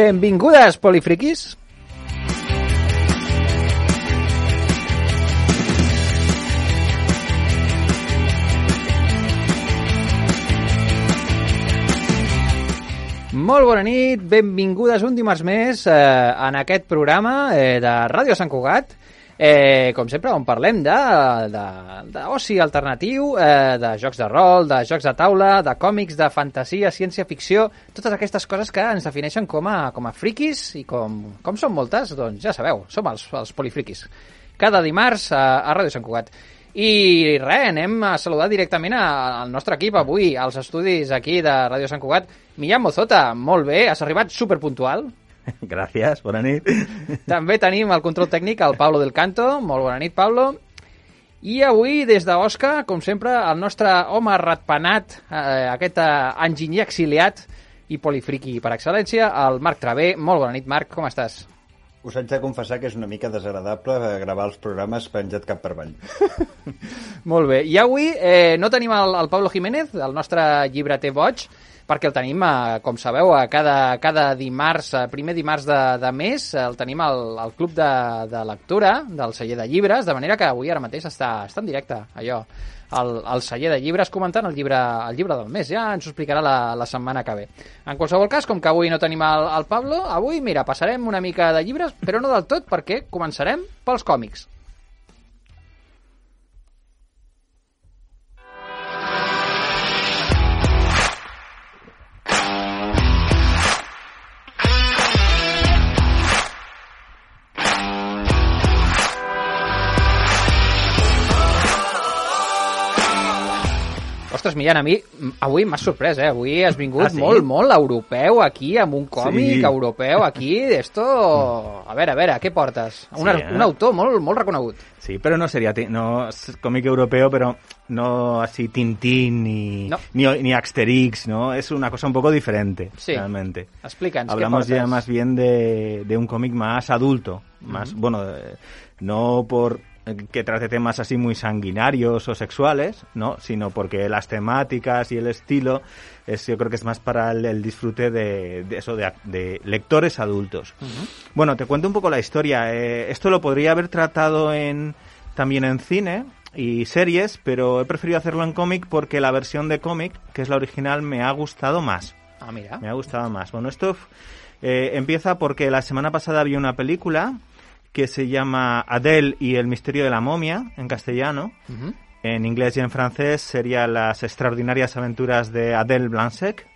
Benvingudes, polifriquis! Molt bona nit, benvingudes un dimarts més eh, en aquest programa eh, de Ràdio Sant Cugat. Eh, com sempre, on parlem d'oci alternatiu, eh, de jocs de rol, de jocs de taula, de còmics, de fantasia, ciència-ficció, totes aquestes coses que ens defineixen com a, com a friquis i com, com són moltes, doncs ja sabeu, som els, els polifriquis. Cada dimarts a, a Ràdio Sant Cugat. I res, anem a saludar directament al nostre equip avui, als estudis aquí de Ràdio Sant Cugat. Millán Mozota, molt bé, has arribat superpuntual. Gràcies, bona nit. També tenim el control tècnic, el Pablo del Canto. Molt bona nit, Pablo. I avui, des d'Osca, com sempre, el nostre home ratpenat, eh, aquest eh, enginyer exiliat i polifriqui per excel·lència, el Marc Travé. Molt bona nit, Marc, com estàs? Us haig de confessar que és una mica desagradable gravar els programes penjat cap per avall. Molt bé. I avui eh, no tenim el, el Pablo Jiménez, el nostre llibreter boig, perquè el tenim, eh, com sabeu, a cada, cada dimarts, eh, primer dimarts de, de mes, el tenim al, al club de, de lectura del celler de llibres, de manera que avui ara mateix està, està en directe, allò, al, al celler de llibres comentant el llibre, el llibre del mes. Ja ens ho explicarà la, la setmana que ve. En qualsevol cas, com que avui no tenim el, el Pablo, avui, mira, passarem una mica de llibres, però no del tot, perquè començarem pels còmics. Ostres, Millán, a mi avui m'has sorprès, eh? Avui has vingut ah, sí? molt, molt europeu aquí, amb un còmic sí. europeu aquí. Esto... A veure, a veure, què portes? Un, sí, eh? un autor molt, molt reconegut. Sí, però no seria no, còmic europeu, però no así Tintín ni, no. ni, ni Asterix, ¿no? Es una cosa un poco diferente, sí. realmente. Explica'ns, Hablamos ya más bien de, de un cómic más adulto, más, uh -huh. bueno, no por que trate temas así muy sanguinarios o sexuales, ¿no? Sino porque las temáticas y el estilo es, yo creo que es más para el, disfrute de, eso, de, lectores adultos. Bueno, te cuento un poco la historia. Eh, esto lo podría haber tratado en, también en cine y series, pero he preferido hacerlo en cómic porque la versión de cómic, que es la original, me ha gustado más. Ah, mira. Me ha gustado más. Bueno, esto eh, empieza porque la semana pasada había una película que se llama Adele y el misterio de la momia en castellano. En inglés y en francés sería Las extraordinarias aventuras de Adele Blanc-Sec.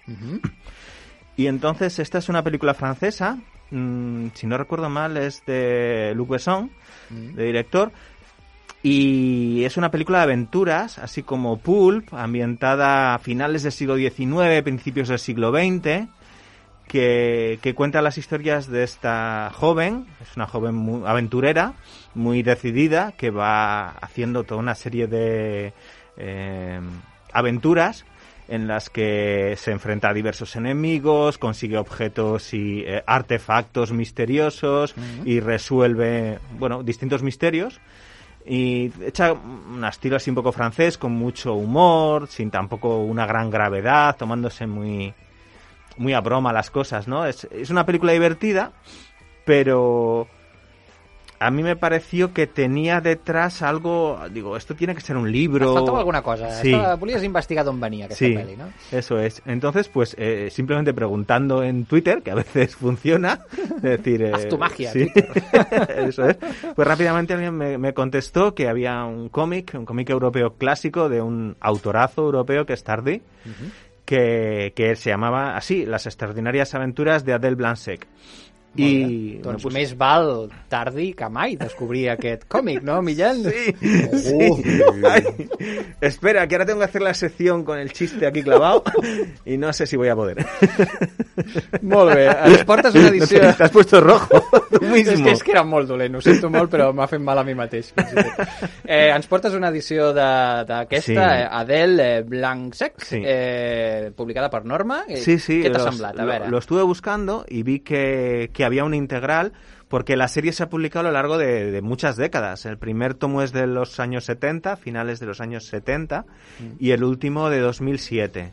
Y entonces esta es una película francesa, mm, si no recuerdo mal es de Luc Besson, de director, y es una película de aventuras, así como Pulp, ambientada a finales del siglo XIX, principios del siglo XX, que, cuenta las historias de esta joven, es una joven muy aventurera, muy decidida, que va haciendo toda una serie de eh, aventuras en las que se enfrenta a diversos enemigos, consigue objetos y eh, artefactos misteriosos y resuelve, bueno, distintos misterios. Y echa un estilo así un poco francés, con mucho humor, sin tampoco una gran gravedad, tomándose muy, muy a broma las cosas, ¿no? Es, es una película divertida, pero a mí me pareció que tenía detrás algo, digo, esto tiene que ser un libro. Faltaba alguna cosa. Sí. Investigado en venía que sí, peli, ¿no? Eso es. Entonces, pues eh, simplemente preguntando en Twitter, que a veces funciona, decir... Eh, Haz tu magia. Sí, eso es. Pues rápidamente alguien me, me contestó que había un cómic, un cómic europeo clásico de un autorazo europeo que es Tardy, que, que se llamaba así, Las extraordinarias aventuras de Adele Blansec. I, doncs bueno, pues... més val tardi que mai descobrir aquest còmic, ¿no, Millán? Sí. Uh. sí. Ay, espera, que ahora tengo que hacer la sección con el chiste aquí clavado y no sé si voy a poder. Molt bé, ens portes una edició... No T'has puesto rojo, tu mismo. És que, és que era molt dolent, ho sento molt, però m'ha fet mal a mi mateix. Eh, ens portes una edició d'aquesta, sí. eh, Adele eh, Blanc-Sec, sí. eh, publicada per Norma. Eh, sí, sí. Què t'ha semblat? A veure. Lo, lo estuve buscando y vi que, que había una integral porque la serie se ha publicado a lo largo de, muchas décadas. El primer tomo es de los años 70, finales de los años 70, mm. y el último de 2007.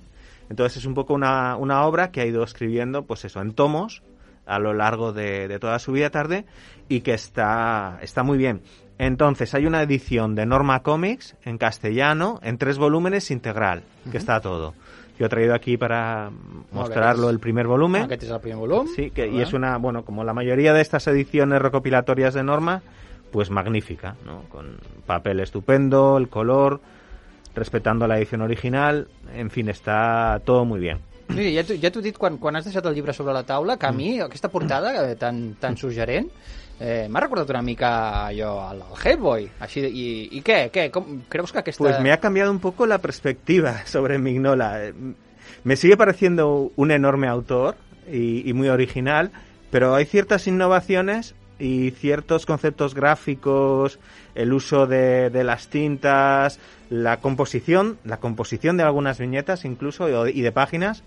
Entonces es un poco una, una, obra que ha ido escribiendo, pues eso, en tomos, a lo largo de, de toda su vida tarde y que está, está muy bien. Entonces, hay una edición de Norma Comics en castellano, en tres volúmenes integral, que está todo. Yo he traído aquí para mostrarlo el primer volumen. Aquest és el primer volum. Sí, que, y es una, bueno, como la mayoría de estas ediciones recopilatorias de Norma, pues magnífica, ¿no? Con papel estupendo, el color, respetando la edición original, en fin, está todo muy bien. Mira, ja t'ho ja he dit quan, quan has deixat el llibre sobre la taula, que a mi aquesta portada eh, tan, tan suggerent eh, m'ha recordat una mica allò al, al Hellboy. Així, i, I què? què? Com, creus que aquesta... Pues me ha cambiado un poco la perspectiva sobre Mignola. Me sigue pareciendo un enorme autor y, y muy original, pero hay ciertas innovaciones y ciertos conceptos gráficos, el uso de, de las tintas, la composición, la composición de algunas viñetas incluso y de páginas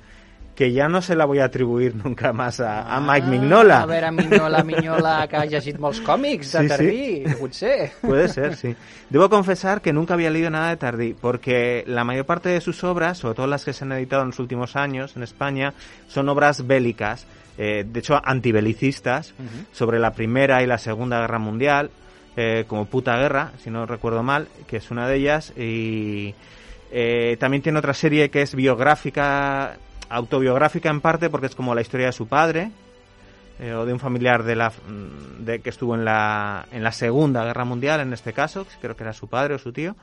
que ya no se la voy a atribuir nunca más a, a Mike Mignola. Ah, A veure, Mignola, Mignola, que ha llegit molts còmics de Sí, sí. Tardí, potser. Puede ser, sí. Debo confesar que nunca había leído nada de Tardí, porque la mayor parte de sus obras, sobre todo las que se han editado en los últimos años en España, son obras bélicas, eh, de hecho antibelicistas, sobre la Primera y la Segunda Guerra Mundial, eh, como Puta Guerra, si no recuerdo mal, que es una de ellas, y eh, también tiene otra serie que es biográfica, autobiográfica en parte, porque es como la historia de su padre, eh, o de un familiar de la de que estuvo en la en la Segunda Guerra Mundial en este caso creo que era su padre o su tío.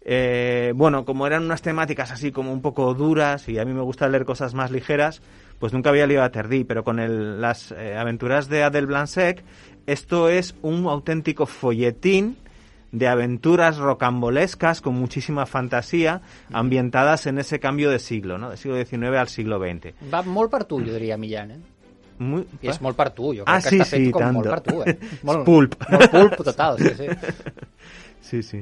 Eh, bueno como eran unas temáticas así como un poco duras y a mí me gusta leer cosas más ligeras pues nunca había leído a Terdí pero con el, las eh, aventuras de Adel Blanc-Sec esto es un auténtico folletín de aventuras rocambolescas con muchísima fantasía ambientadas en ese cambio de siglo, ¿no? Del siglo XIX al siglo XX. Va molt per tu, jo diria, Millán, eh? Muy, I és molt per tu, jo crec Ah, que sí, està fet sí, com tanto. molt per tu, eh? Molt, Pulp. Molt pulp total, sí, sí. Sí, sí.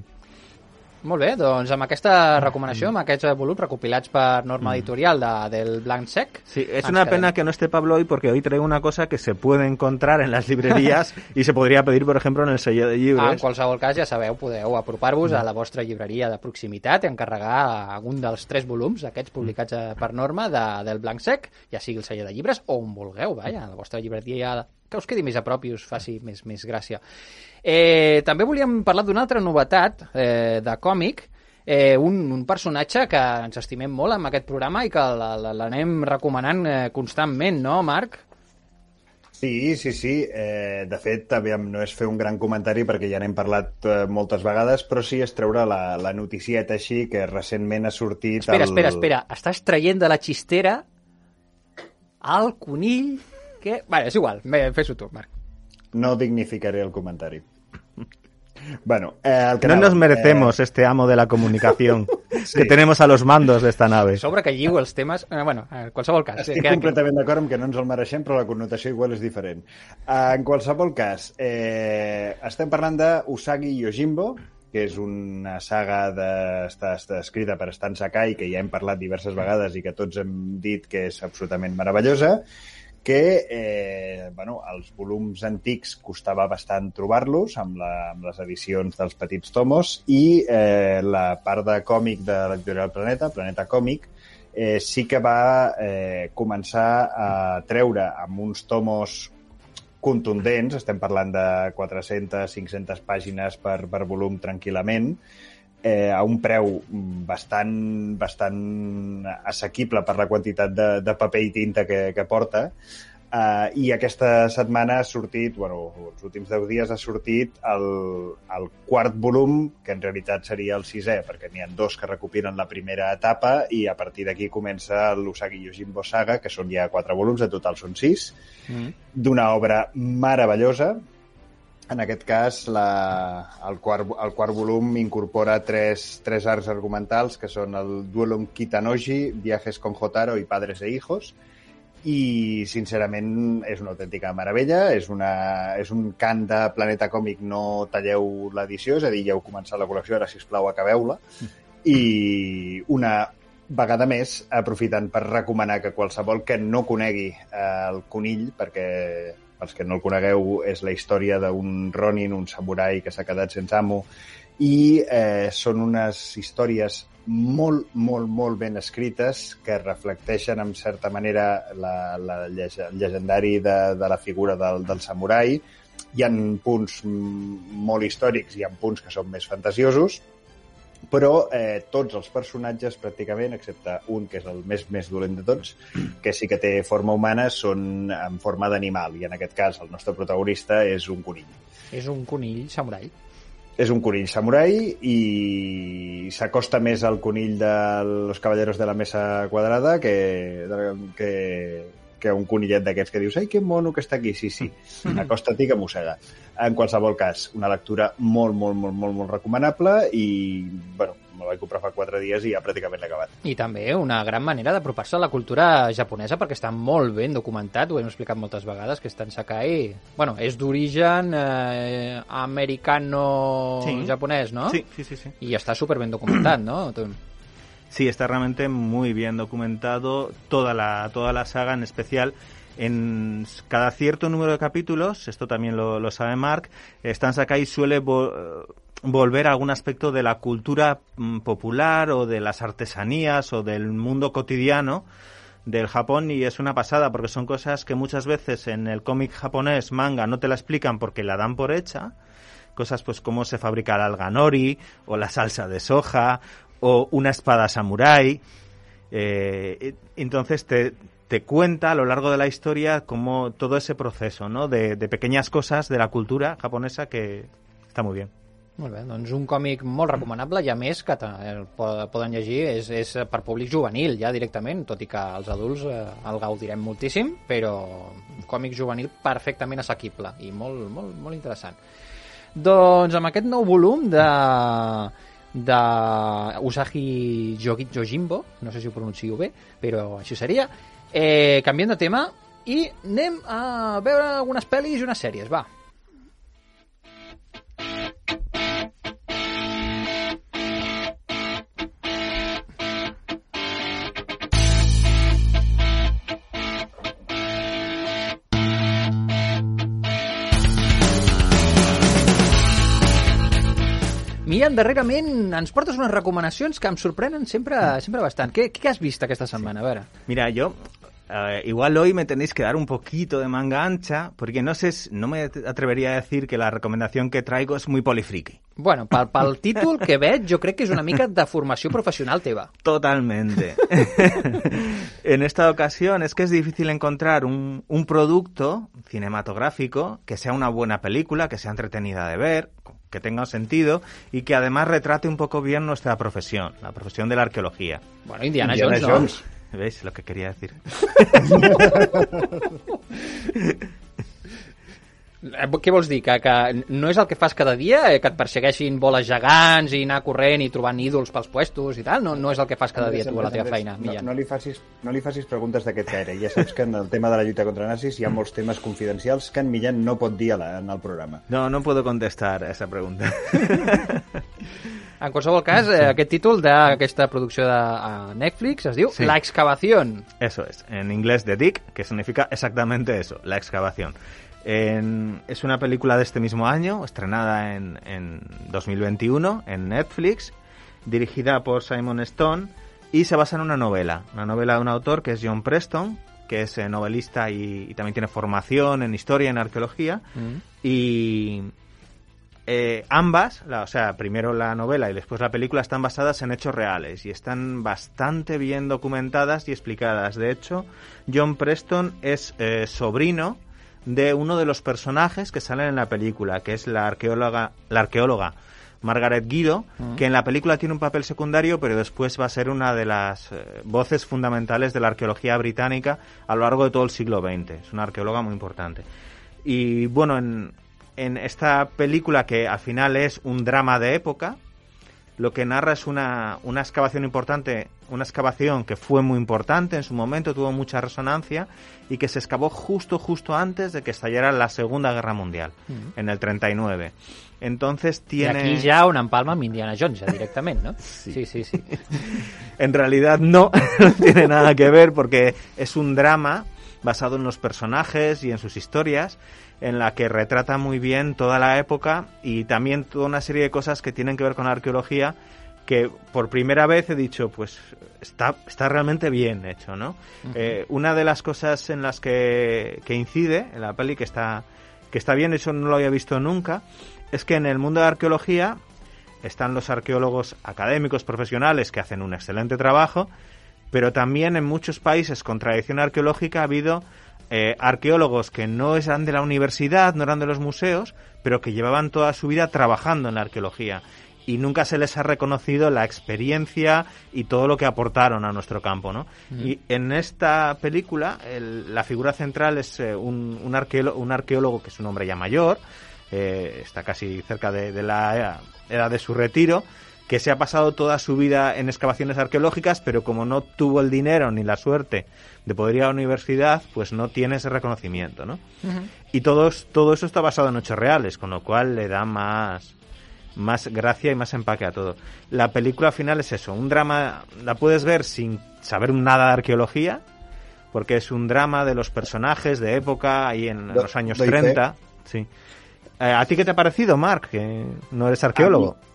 Molt bé, doncs amb aquesta recomanació, amb aquests eh, volums recopilats per norma editorial de, del Blanc Sec... Sí, es ens una quedem. pena que no esté Pablo hoy porque hoy traigo una cosa que se puede encontrar en las librerías y se podría pedir, por ejemplo, en el sello de En llibres. qualsevol cas, ja sabeu, podeu apropar-vos a la vostra llibreria de proximitat i encarregar algun dels tres volums, aquests publicats eh, per norma, de, del Blanc Sec, ja sigui el celler de llibres o on vulgueu, vaja, la vostra llibreria que us quedi més a prop i us faci més, més gràcia. Eh, també volíem parlar d'una altra novetat eh, de còmic, eh, un, un personatge que ens estimem molt amb aquest programa i que la- la- l'anem recomanant eh, constantment, no, Marc? Sí, sí, sí. Eh, de fet, aviam, no és fer un gran comentari perquè ja n'hem parlat eh, moltes vegades, però sí és treure la, la noticieta així que recentment ha sortit... Espera, el... espera, espera. Estàs traient de la xistera el conill que... Vale, és igual, me- fes-ho tu, Marc. No dignificaré el comentari. Bueno, eh, el que No anava, nos merecemos este amo de la comunicación que tenemos a los mandos de esta nave. Sobre que lligo els temes... Eh, bueno, en qualsevol cas. Estic queda- completament d'acord amb que no ens el mereixem, però la connotació igual és diferent. Uh, en qualsevol cas, eh, estem parlant de Usagi Yojimbo, que és una saga de, està, està escrita per Stan Sakai, que ja hem parlat diverses vegades i que tots hem dit que és absolutament meravellosa, que eh, bueno, els volums antics costava bastant trobar-los amb, la, amb les edicions dels petits tomos i eh, la part de còmic de l'editorial Planeta, Planeta Còmic, eh, sí que va eh, començar a treure amb uns tomos contundents, estem parlant de 400-500 pàgines per, per volum tranquil·lament, eh, a un preu bastant, bastant assequible per la quantitat de, de paper i tinta que, que porta, Uh, I aquesta setmana ha sortit, bueno, els últims 10 dies ha sortit el, el quart volum, que en realitat seria el sisè, perquè n'hi ha dos que recopilen la primera etapa i a partir d'aquí comença l'Usagi Yojimbo Saga, que són ja quatre volums, en total són sis, Mm. d'una obra meravellosa. En aquest cas, la, el, quart, el quart volum incorpora tres, tres arcs argumentals, que són el Duelum Kitanoji, Viajes con Jotaro i Padres e Hijos, i sincerament és una autèntica meravella, és, una, és un cant de Planeta Còmic, no talleu l'edició, és a dir, ja heu començat la col·lecció, ara sisplau acabeu-la, i una vegada més, aprofitant per recomanar que qualsevol que no conegui eh, el conill, perquè pels que no el conegueu és la història d'un Ronin, un samurai que s'ha quedat sense amo i eh, són unes històries molt, molt, molt ben escrites que reflecteixen, en certa manera, la, la el llegendari de, de la figura del, del samurai. Hi han punts molt històrics, hi ha punts que són més fantasiosos, però eh, tots els personatges, pràcticament, excepte un, que és el més més dolent de tots, que sí que té forma humana, són en forma d'animal, i en aquest cas el nostre protagonista és un conill. És un conill samurai. És un conill samurai i s'acosta més al conill de los caballeros de la mesa quadrada que, que, que un conillet d'aquests que dius ai, que mono que està aquí, sí, sí, acosta-t'hi que mossega. En qualsevol cas, una lectura molt, molt, molt, molt, molt recomanable i, bueno, me vaig comprar fa quatre dies i ja pràcticament l'he acabat. I també una gran manera d'apropar-se a la cultura japonesa perquè està molt ben documentat, ho hem explicat moltes vegades, que en Sakai, bueno, és d'origen eh, americano-japonès, no? Sí, sí, sí, sí. I està super ben documentat, no? Sí, está realmente muy bien documentado toda la, toda la saga, en especial en cada cierto número de capítulos, esto también lo, lo sabe Mark, Stan Sakai suele vo volver a algún aspecto de la cultura mm, popular o de las artesanías o del mundo cotidiano del Japón y es una pasada porque son cosas que muchas veces en el cómic japonés manga no te la explican porque la dan por hecha. Cosas pues como se fabrica el alganori o la salsa de soja o una espada samurái. Eh, entonces te, te cuenta a lo largo de la historia como todo ese proceso ¿no? de, de pequeñas cosas de la cultura japonesa que está muy bien. Molt bé, doncs un còmic molt recomanable i a més que el poden llegir és, és per públic juvenil ja directament, tot i que els adults eh, el gaudirem moltíssim, però un còmic juvenil perfectament assequible i molt, molt, molt interessant. Doncs amb aquest nou volum de de Usagi Jojimbo, no sé si ho pronuncio bé, però així seria. Eh, canviem de tema i anem a veure algunes pel·lis i unes sèries, va. Miran, darrerament ens portes unes recomanacions que em sorprenen sempre, sempre bastant. ¿Qué, ¿Qué has vist aquesta setmana? A veure. Mira, yo Uh, igual hoy me tenéis que dar un poquito de manga ancha, porque no sé, no me atrevería a decir que la recomendación que traigo es muy polifriqui. Bueno, pel, pel títol que veig, jo crec que és una mica de formació professional teva. Totalmente. en esta ocasión es que es difícil encontrar un, un producto cinematográfico que sea una buena película, que sea entretenida de ver, que tenga sentido y que además retrate un poco bien nuestra profesión, la profesión de la arqueología. Bueno, Indiana, Indiana Jones, Jones. ¿Veis lo que quería decir? Eh, què vols dir? Que, que no és el que fas cada dia? Eh, que et persegueixin boles gegants i anar corrent i trobant ídols pels puestos i tal? No, no és el que fas cada dia tu a la teva feina, no, no, li facis, no li facis preguntes d'aquest gaire. Ja saps que en el tema de la lluita contra nazis hi ha molts temes confidencials que en Millán no pot dir a la, en el programa. No, no puedo contestar a esa pregunta. En qualsevol cas, eh, aquest títol d'aquesta producció de Netflix es diu sí. La excavación. Eso es, en inglés de Dick, que significa exactamente eso, la excavación. En, es una película de este mismo año, estrenada en, en 2021 en Netflix, dirigida por Simon Stone y se basa en una novela, una novela de un autor que es John Preston, que es eh, novelista y, y, también tiene formación en historia y en arqueología. Mm. Y eh, ambas, la, o sea, primero la novela y después la película, están basadas en hechos reales y están bastante bien documentadas y explicadas. De hecho, John Preston es eh, sobrino de uno de los personajes que salen en la película, que es la arqueóloga, la arqueóloga Margaret Guido, mm. que en la película tiene un papel secundario, pero después va a ser una de las eh, voces fundamentales de la arqueología británica a lo largo de todo el siglo XX. Es una arqueóloga muy importante. Y bueno, en, en esta película que al final es un drama de época, lo que narra es una, una excavación importante, una excavación que fue muy importante en su momento, tuvo mucha resonancia y que se excavó justo, justo antes de que estallara la Segunda Guerra Mundial, mm. en el 39. Entonces tiene... Y aquí ya una empalma Indiana Jones, ya directamente, ¿no? sí, sí, sí. sí. en realidad no, no tiene nada que ver porque es un drama basado en los personajes y en sus historias, en la que retrata muy bien toda la época y también toda una serie de cosas que tienen que ver con la arqueología que por primera vez he dicho, pues está, está realmente bien hecho, ¿no? eh, una de las cosas en las que, que, incide en la peli que está, que está bien, eso no lo había visto nunca, es que en el mundo de la arqueología están los arqueólogos académicos profesionales que hacen un excelente trabajo, pero también en muchos países con tradición arqueológica ha habido eh, arqueólogos que no eran de la universidad, no eran de los museos, pero que llevaban toda su vida trabajando en la arqueología y nunca se les ha reconocido la experiencia y todo lo que aportaron a nuestro campo, ¿no? Mm. Y en esta película el, la figura central es eh, un, un, arqueólogo, un, arqueólogo, que es un hombre ya mayor, eh, está casi cerca de, de la edad de su retiro, que se ha pasado toda su vida en excavaciones arqueológicas, pero como no tuvo el dinero ni la suerte de poder ir a la universidad, pues no tiene ese reconocimiento, ¿no? Uh -huh. Y todo, todo eso está basado en hechos reales, con lo cual le da más, más gracia y más empaque a todo. La película final es eso, un drama, la puedes ver sin saber nada de arqueología, porque es un drama de los personajes de época, ahí en Do, los años 30. Sí. Eh, ¿A ti qué te ha parecido, Mark, que no eres arqueólogo? A mí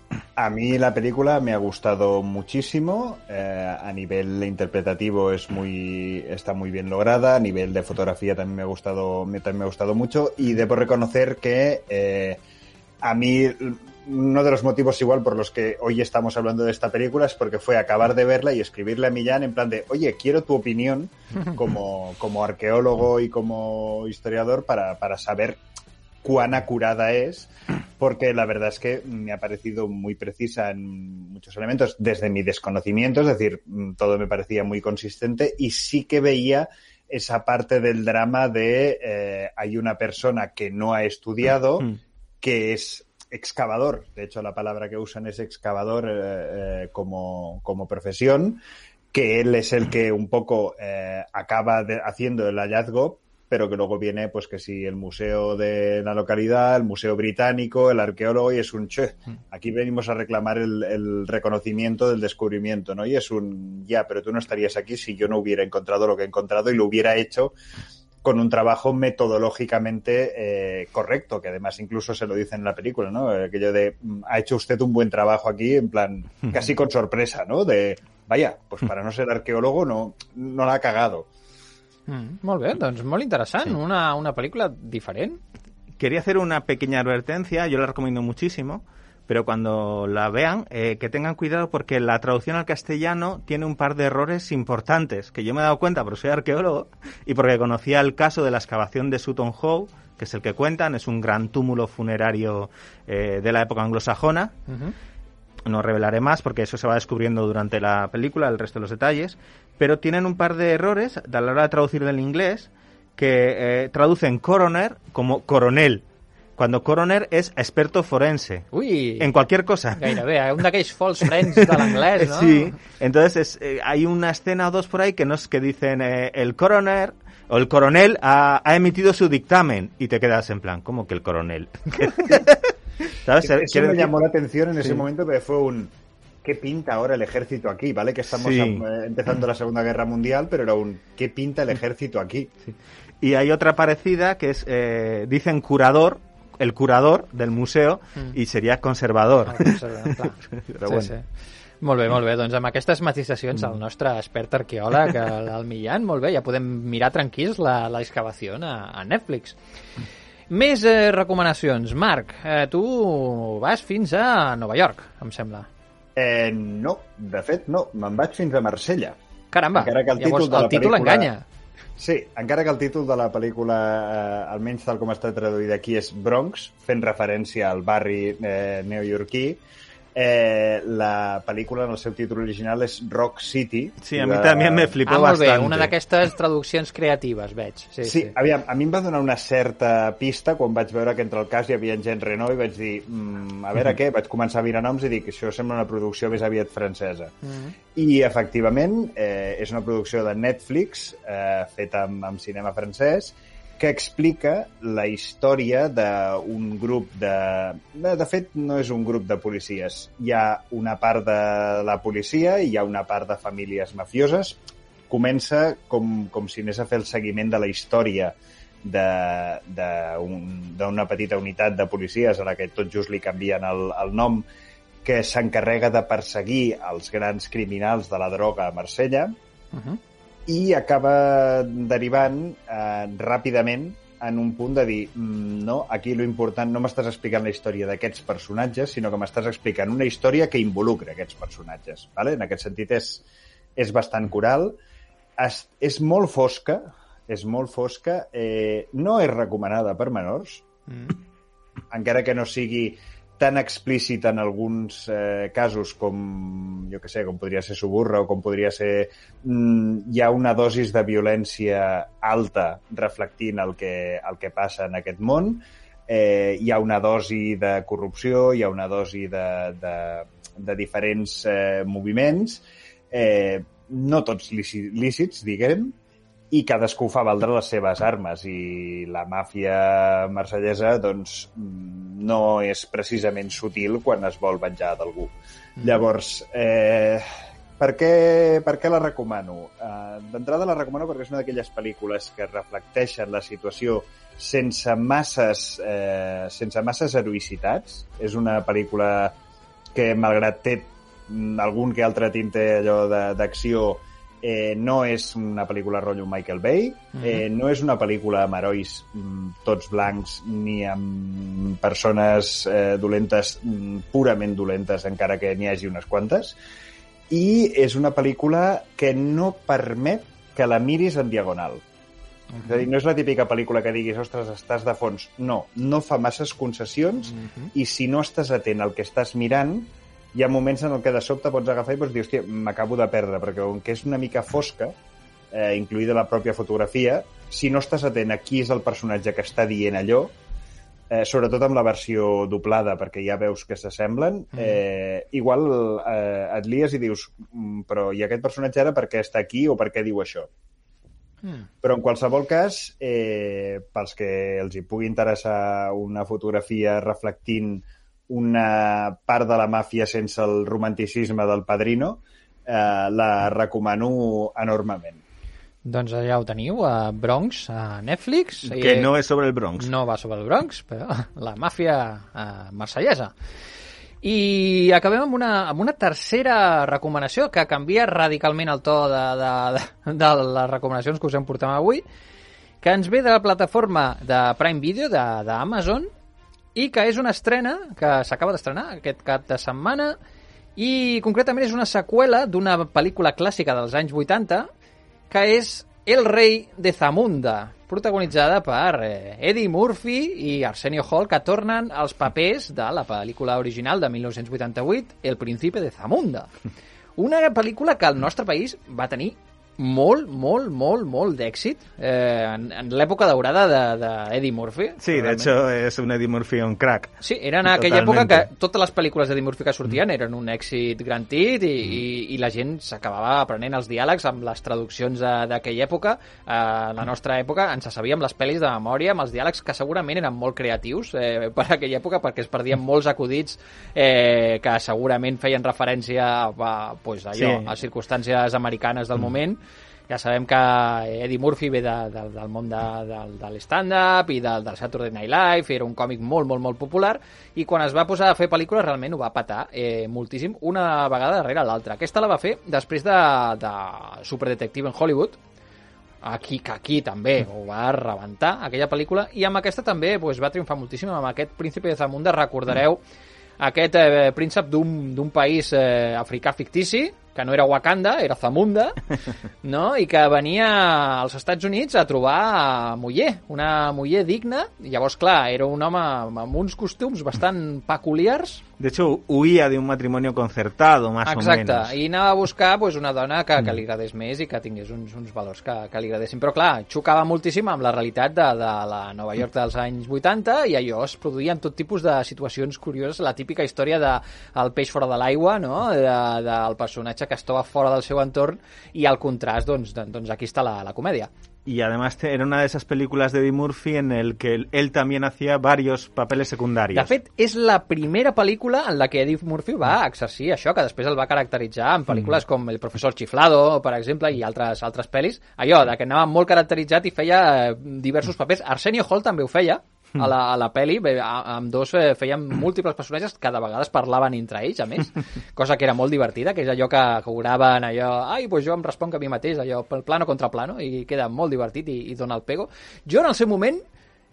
la película me ha gustado muchísimo. Eh, a nivel interpretativo es muy, está muy bien lograda. A nivel de fotografía también me ha gustado, también me ha gustado mucho. Y debo reconocer que eh, a mí uno de los motivos igual por los que hoy estamos hablando de esta película es porque fue acabar de verla y escribirle a Millán en plan de, oye, quiero tu opinión como, como arqueólogo y como historiador para, para saber cuán acurada es, porque la verdad es que me ha parecido muy precisa en muchos elementos desde mi desconocimiento, es decir, todo me parecía muy consistente y sí que veía esa parte del drama de eh, hay una persona que no ha estudiado, que es excavador, de hecho la palabra que usan es excavador eh, eh, como, como, profesión, que él es el que un poco acaba de, haciendo el hallazgo, pero que luego viene, pues que si el museo de la localidad, el museo británico, el arqueólogo, y es un che, aquí venimos a reclamar el, el, reconocimiento del descubrimiento, ¿no? Y es un, ya, pero tú no estarías aquí si yo no hubiera encontrado lo que he encontrado y lo hubiera hecho con un trabajo metodológicamente eh, correcto, que además incluso se lo dice en la película, ¿no? Aquello de, ha hecho usted un buen trabajo aquí, en plan, casi con sorpresa, ¿no? De, vaya, pues para no ser arqueólogo no, no la ha cagado. Mm, molt bé, doncs molt interessant, sí. una, una pel·lícula diferent. Quería hacer una pequeña advertencia, yo la recomiendo muchísimo, pero cuando la vean, eh, que tengan cuidado porque la traducción al castellano tiene un par de errores importantes, que yo me he dado cuenta porque soy arqueólogo y porque conocía el caso de la excavación de Sutton Hoo, que es el que cuentan, es un gran túmulo funerario eh, de la época anglosajona. Uh -huh. No revelaré más porque eso se va descubriendo durante la película, el resto de los detalles, pero tienen un par de errores a la hora de traducir del inglés que eh, traducen coroner como coronel cuando coroner és experto forense. Uy, en cualquier cosa. Gairebé, un d'aquells false friends de l'anglès, ¿no? Sí, entonces es, eh, hay una escena o dos por ahí que, nos, que dicen eh, el coroner o el coronel ha, ha, emitido su dictamen y te quedas en plan, ¿cómo que el coronel? ¿Sabes? Eso me llamó la atención en sí. ese momento, pero fue un... ¿Qué pinta ahora el ejército aquí? ¿Vale? Que estamos sí. a, empezando la Segunda Guerra Mundial, pero era un... ¿Qué pinta el ejército aquí? Sí. Y hay otra parecida que es, eh, dicen curador, el curador del museu mm. i seria conservador. Ah, conservador clar. Però sí, bueno. sí. Molt bé, molt bé. Doncs amb aquestes matisacions el nostre expert arqueòleg, el, el Millán, molt bé, ja podem mirar tranquils la, la excavació a, a Netflix. Més eh, recomanacions. Marc, eh, tu vas fins a Nova York, em sembla. Eh, no, de fet no, me'n vaig fins a Marsella. Caramba, Encara que el títol, Llavors, el títol pel·lícula... enganya. Sí, encara que el títol de la pel·lícula, eh, almenys tal com està traduït aquí, és Bronx, fent referència al barri eh, neoyorquí, eh, la pel·lícula en el seu títol original és Rock City. Sí, a mi de... també me flipó ah, molt bastant. bé, una d'aquestes traduccions creatives, veig. Sí, sí, sí, aviam, a mi em va donar una certa pista quan vaig veure que entre el cas hi havia gent Renault i vaig dir, mm, a veure què, vaig començar a mirar noms i dic, això sembla una producció més aviat francesa. Mm -hmm. I, efectivament, eh, és una producció de Netflix eh, feta amb, amb cinema francès que explica la història d'un grup de... de... Fet, no és un grup de policies. Hi ha una part de la policia i hi ha una part de famílies mafioses, comença com, com si anés a fer el seguiment de la història d'una un, petita unitat de policies a la que tot just li canvien el, el nom, que s'encarrega de perseguir els grans criminals de la droga a Marsella, uh -huh. I acaba derivant eh, ràpidament en un punt de dir, mm, no, aquí lo important no m'estàs explicant la història d'aquests personatges, sinó que m'estàs explicant una història que involucra aquests personatges. ¿vale? En aquest sentit és, és bastant coral. Es, és molt fosca, és molt fosca. Eh, no és recomanada per menors, mm. encara que no sigui tan explícit en alguns eh, casos com, jo que sé, com podria ser Suburra o com podria ser... Mm, hi ha una dosis de violència alta reflectint el que, el que passa en aquest món. Eh, hi ha una dosi de corrupció, hi ha una dosi de, de, de diferents eh, moviments, eh, no tots lícits, diguem, i cadascú fa valdre les seves armes i la màfia marsellesa doncs no és precisament sutil quan es vol venjar d'algú. Mm. Llavors, eh, per, què, per què la recomano? Eh, D'entrada la recomano perquè és una d'aquelles pel·lícules que reflecteixen la situació sense masses, eh, sense masses heroïcitats. És una pel·lícula que, malgrat té algun que altre tinte allò d'acció, eh, no és una pel·lícula rotllo Michael Bay, mm -hmm. eh, no és una pel·lícula amb herois mm, tots blancs ni amb persones eh, dolentes, mm, purament dolentes, encara que n'hi hagi unes quantes, i és una pel·lícula que no permet que la miris en diagonal. Uh -huh. És a dir, no és la típica pel·lícula que diguis, ostres, estàs de fons. No, no fa masses concessions uh -huh. i si no estàs atent al que estàs mirant, hi ha moments en el que de sobte pots agafar i pots dir, hòstia, m'acabo de perdre, perquè com que és una mica fosca, eh, incluïda la pròpia fotografia, si no estàs atent a qui és el personatge que està dient allò, eh, sobretot amb la versió doblada, perquè ja veus que s'assemblen, mm. eh, igual eh, et lies i dius mm, però i aquest personatge ara per què està aquí o per què diu això? Mm. Però en qualsevol cas, eh, pels que els hi pugui interessar una fotografia reflectint una part de la màfia sense el romanticisme del padrino, eh, la recomano enormement. Doncs ja ho teniu, a Bronx, a Netflix. Que no és sobre el Bronx. No va sobre el Bronx, però la màfia eh, marsellesa. I acabem amb una, amb una tercera recomanació que canvia radicalment el to de, de, de, de les recomanacions que us hem portat avui, que ens ve de la plataforma de Prime Video d'Amazon i que és una estrena que s'acaba d'estrenar aquest cap de setmana i concretament és una seqüela d'una pel·lícula clàssica dels anys 80 que és El rei de Zamunda, protagonitzada per eh, Eddie Murphy i Arsenio Hall, que tornen als papers de la pel·lícula original de 1988, El príncipe de Zamunda. Una pel·lícula que al nostre país va tenir molt, molt, molt, molt d'èxit eh, en, en l'època daurada d'Eddie de, de Murphy. Sí, realment. de hecho és un Eddie Murphy un crack. Sí, era en aquella Totalmente. època que totes les pel·lícules d'Eddie Murphy que sortien mm. eren un èxit garantit i, mm. i, i la gent s'acabava aprenent els diàlegs amb les traduccions d'aquella època. Eh, la nostra època ens sabíem les pel·lis de memòria amb els diàlegs que segurament eren molt creatius eh, per aquella època perquè es perdien molts acudits eh, que segurament feien referència a, pues, allò, sí. a circumstàncies americanes del mm. moment ja sabem que Eddie Murphy ve de, de, del món de, de, de l'stand-up i del, del Saturday Night Live, era un còmic molt, molt, molt popular, i quan es va posar a fer pel·lícules realment ho va patar eh, moltíssim, una vegada darrere l'altra. Aquesta la va fer després de, de Super Detective en Hollywood, aquí, que aquí també ho va rebentar, aquella pel·lícula, i amb aquesta també pues, va triomfar moltíssim, amb aquest Príncipe de Zamunda, recordareu aquest eh, príncep d'un país eh, africà fictici, que no era Wakanda, era Zamunda, no? i que venia als Estats Units a trobar muller, una muller digna, llavors, clar, era un home amb uns costums bastant peculiars. De hecho, huía de un matrimonio concertado, más Exacte, o menos. Exacte, i anava a buscar pues, una dona que, que li agradés més i que tingués uns, uns valors que, que li agradessin. Però, clar, xocava moltíssim amb la realitat de, de la Nova York dels anys 80 i allò es produïen tot tipus de situacions curioses, la típica història de el peix fora de l'aigua, no? de, del personatge que es troba fora del seu entorn i al contrast, doncs, doncs aquí està la, la comèdia. Y además te- era una de esas películas de Eddie Murphy en el que él, él también hacía varios papeles secundarios. De fet, és la primera pel·lícula en la que Eddie Murphy va exercir això, que després el va caracteritzar en pel·lícules Mm. com El professor Chiflado, per exemple, i altres altres pel·lis. Allò, de que anava molt caracteritzat i feia eh, diversos papers. Arsenio Hall també ho feia. A la, a la pel·li, bé, amb dos eh, feien múltiples personatges que de vegades parlaven entre ells, a més, cosa que era molt divertida, que és allò que, oraven allò, ai, pues jo em responc a mi mateix, allò, pel plano contra plano, i queda molt divertit i, i dona el pego. Jo, en el seu moment,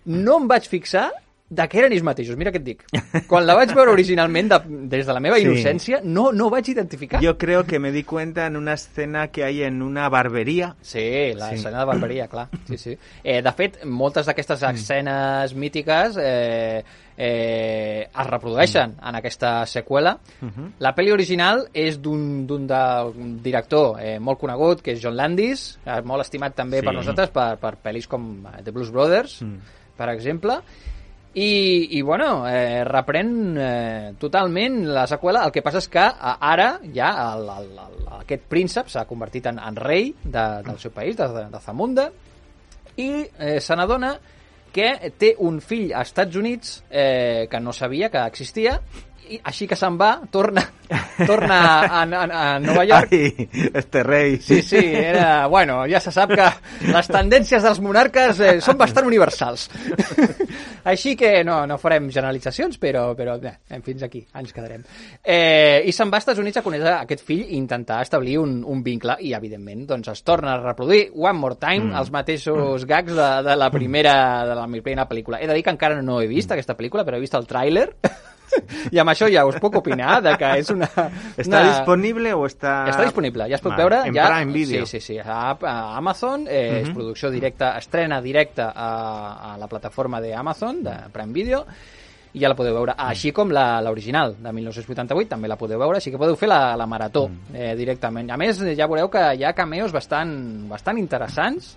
no em vaig fixar de què eren ells mateixos, mira què et dic. Quan la vaig veure originalment, de, des de la meva Sí. innocència, no, no vaig identificar. Yo creo que me di cuenta en una escena que hay en una barbería. Sí, la Sí. escena de barberia, clar. Sí, sí. Eh, de fet, moltes d'aquestes Mm. escenes mítiques eh, eh, es reprodueixen en aquesta seqüela. Mhm. La pel·li original és d'un director eh, molt conegut, que és John Landis, molt estimat també Sí. per nosaltres, per, per pel·lis com The Blues Brothers, Mm. per exemple, i, i bueno, eh, reprèn eh, totalment la seqüela. El que passa és que eh, ara ja el, el, el, aquest príncep s'ha convertit en, en rei de, del seu país, de, de, Zamunda, i eh, se n'adona que té un fill a Estats Units eh, que no sabia que existia i així que se'n va, torna, torna a, a, a Nova York Ay, este rey. Sí, sí, era... Bueno, ja se sap que les tendències dels monarques eh, són bastant universals. Així que no, no farem generalitzacions, però, però eh, fins aquí ens quedarem. Eh, I se'n va als Estats Units a conèixer aquest fill i intentar establir un, un vincle i, evidentment, doncs es torna a reproduir one more time mm. els mateixos gags de, de, la primera, de la primera pel·lícula. He de dir que encara no he vist aquesta pel·lícula, però he vist el tràiler i amb això ja us puc opinar de que és una... ¿Está una... disponible o está...? Està disponible, ja es pot Vale, veure. En ja, Prime Video. Sí, sí, sí. A, a Amazon, eh, és producció directa, estrena directa a, a la plataforma d'Amazon, de Prime Video, i ja la podeu veure. Així com la- l'original, de 1988, també la podeu veure, així que podeu fer la, la marató eh, directament. A més, ja veureu que hi ha cameos bastant, bastant interessants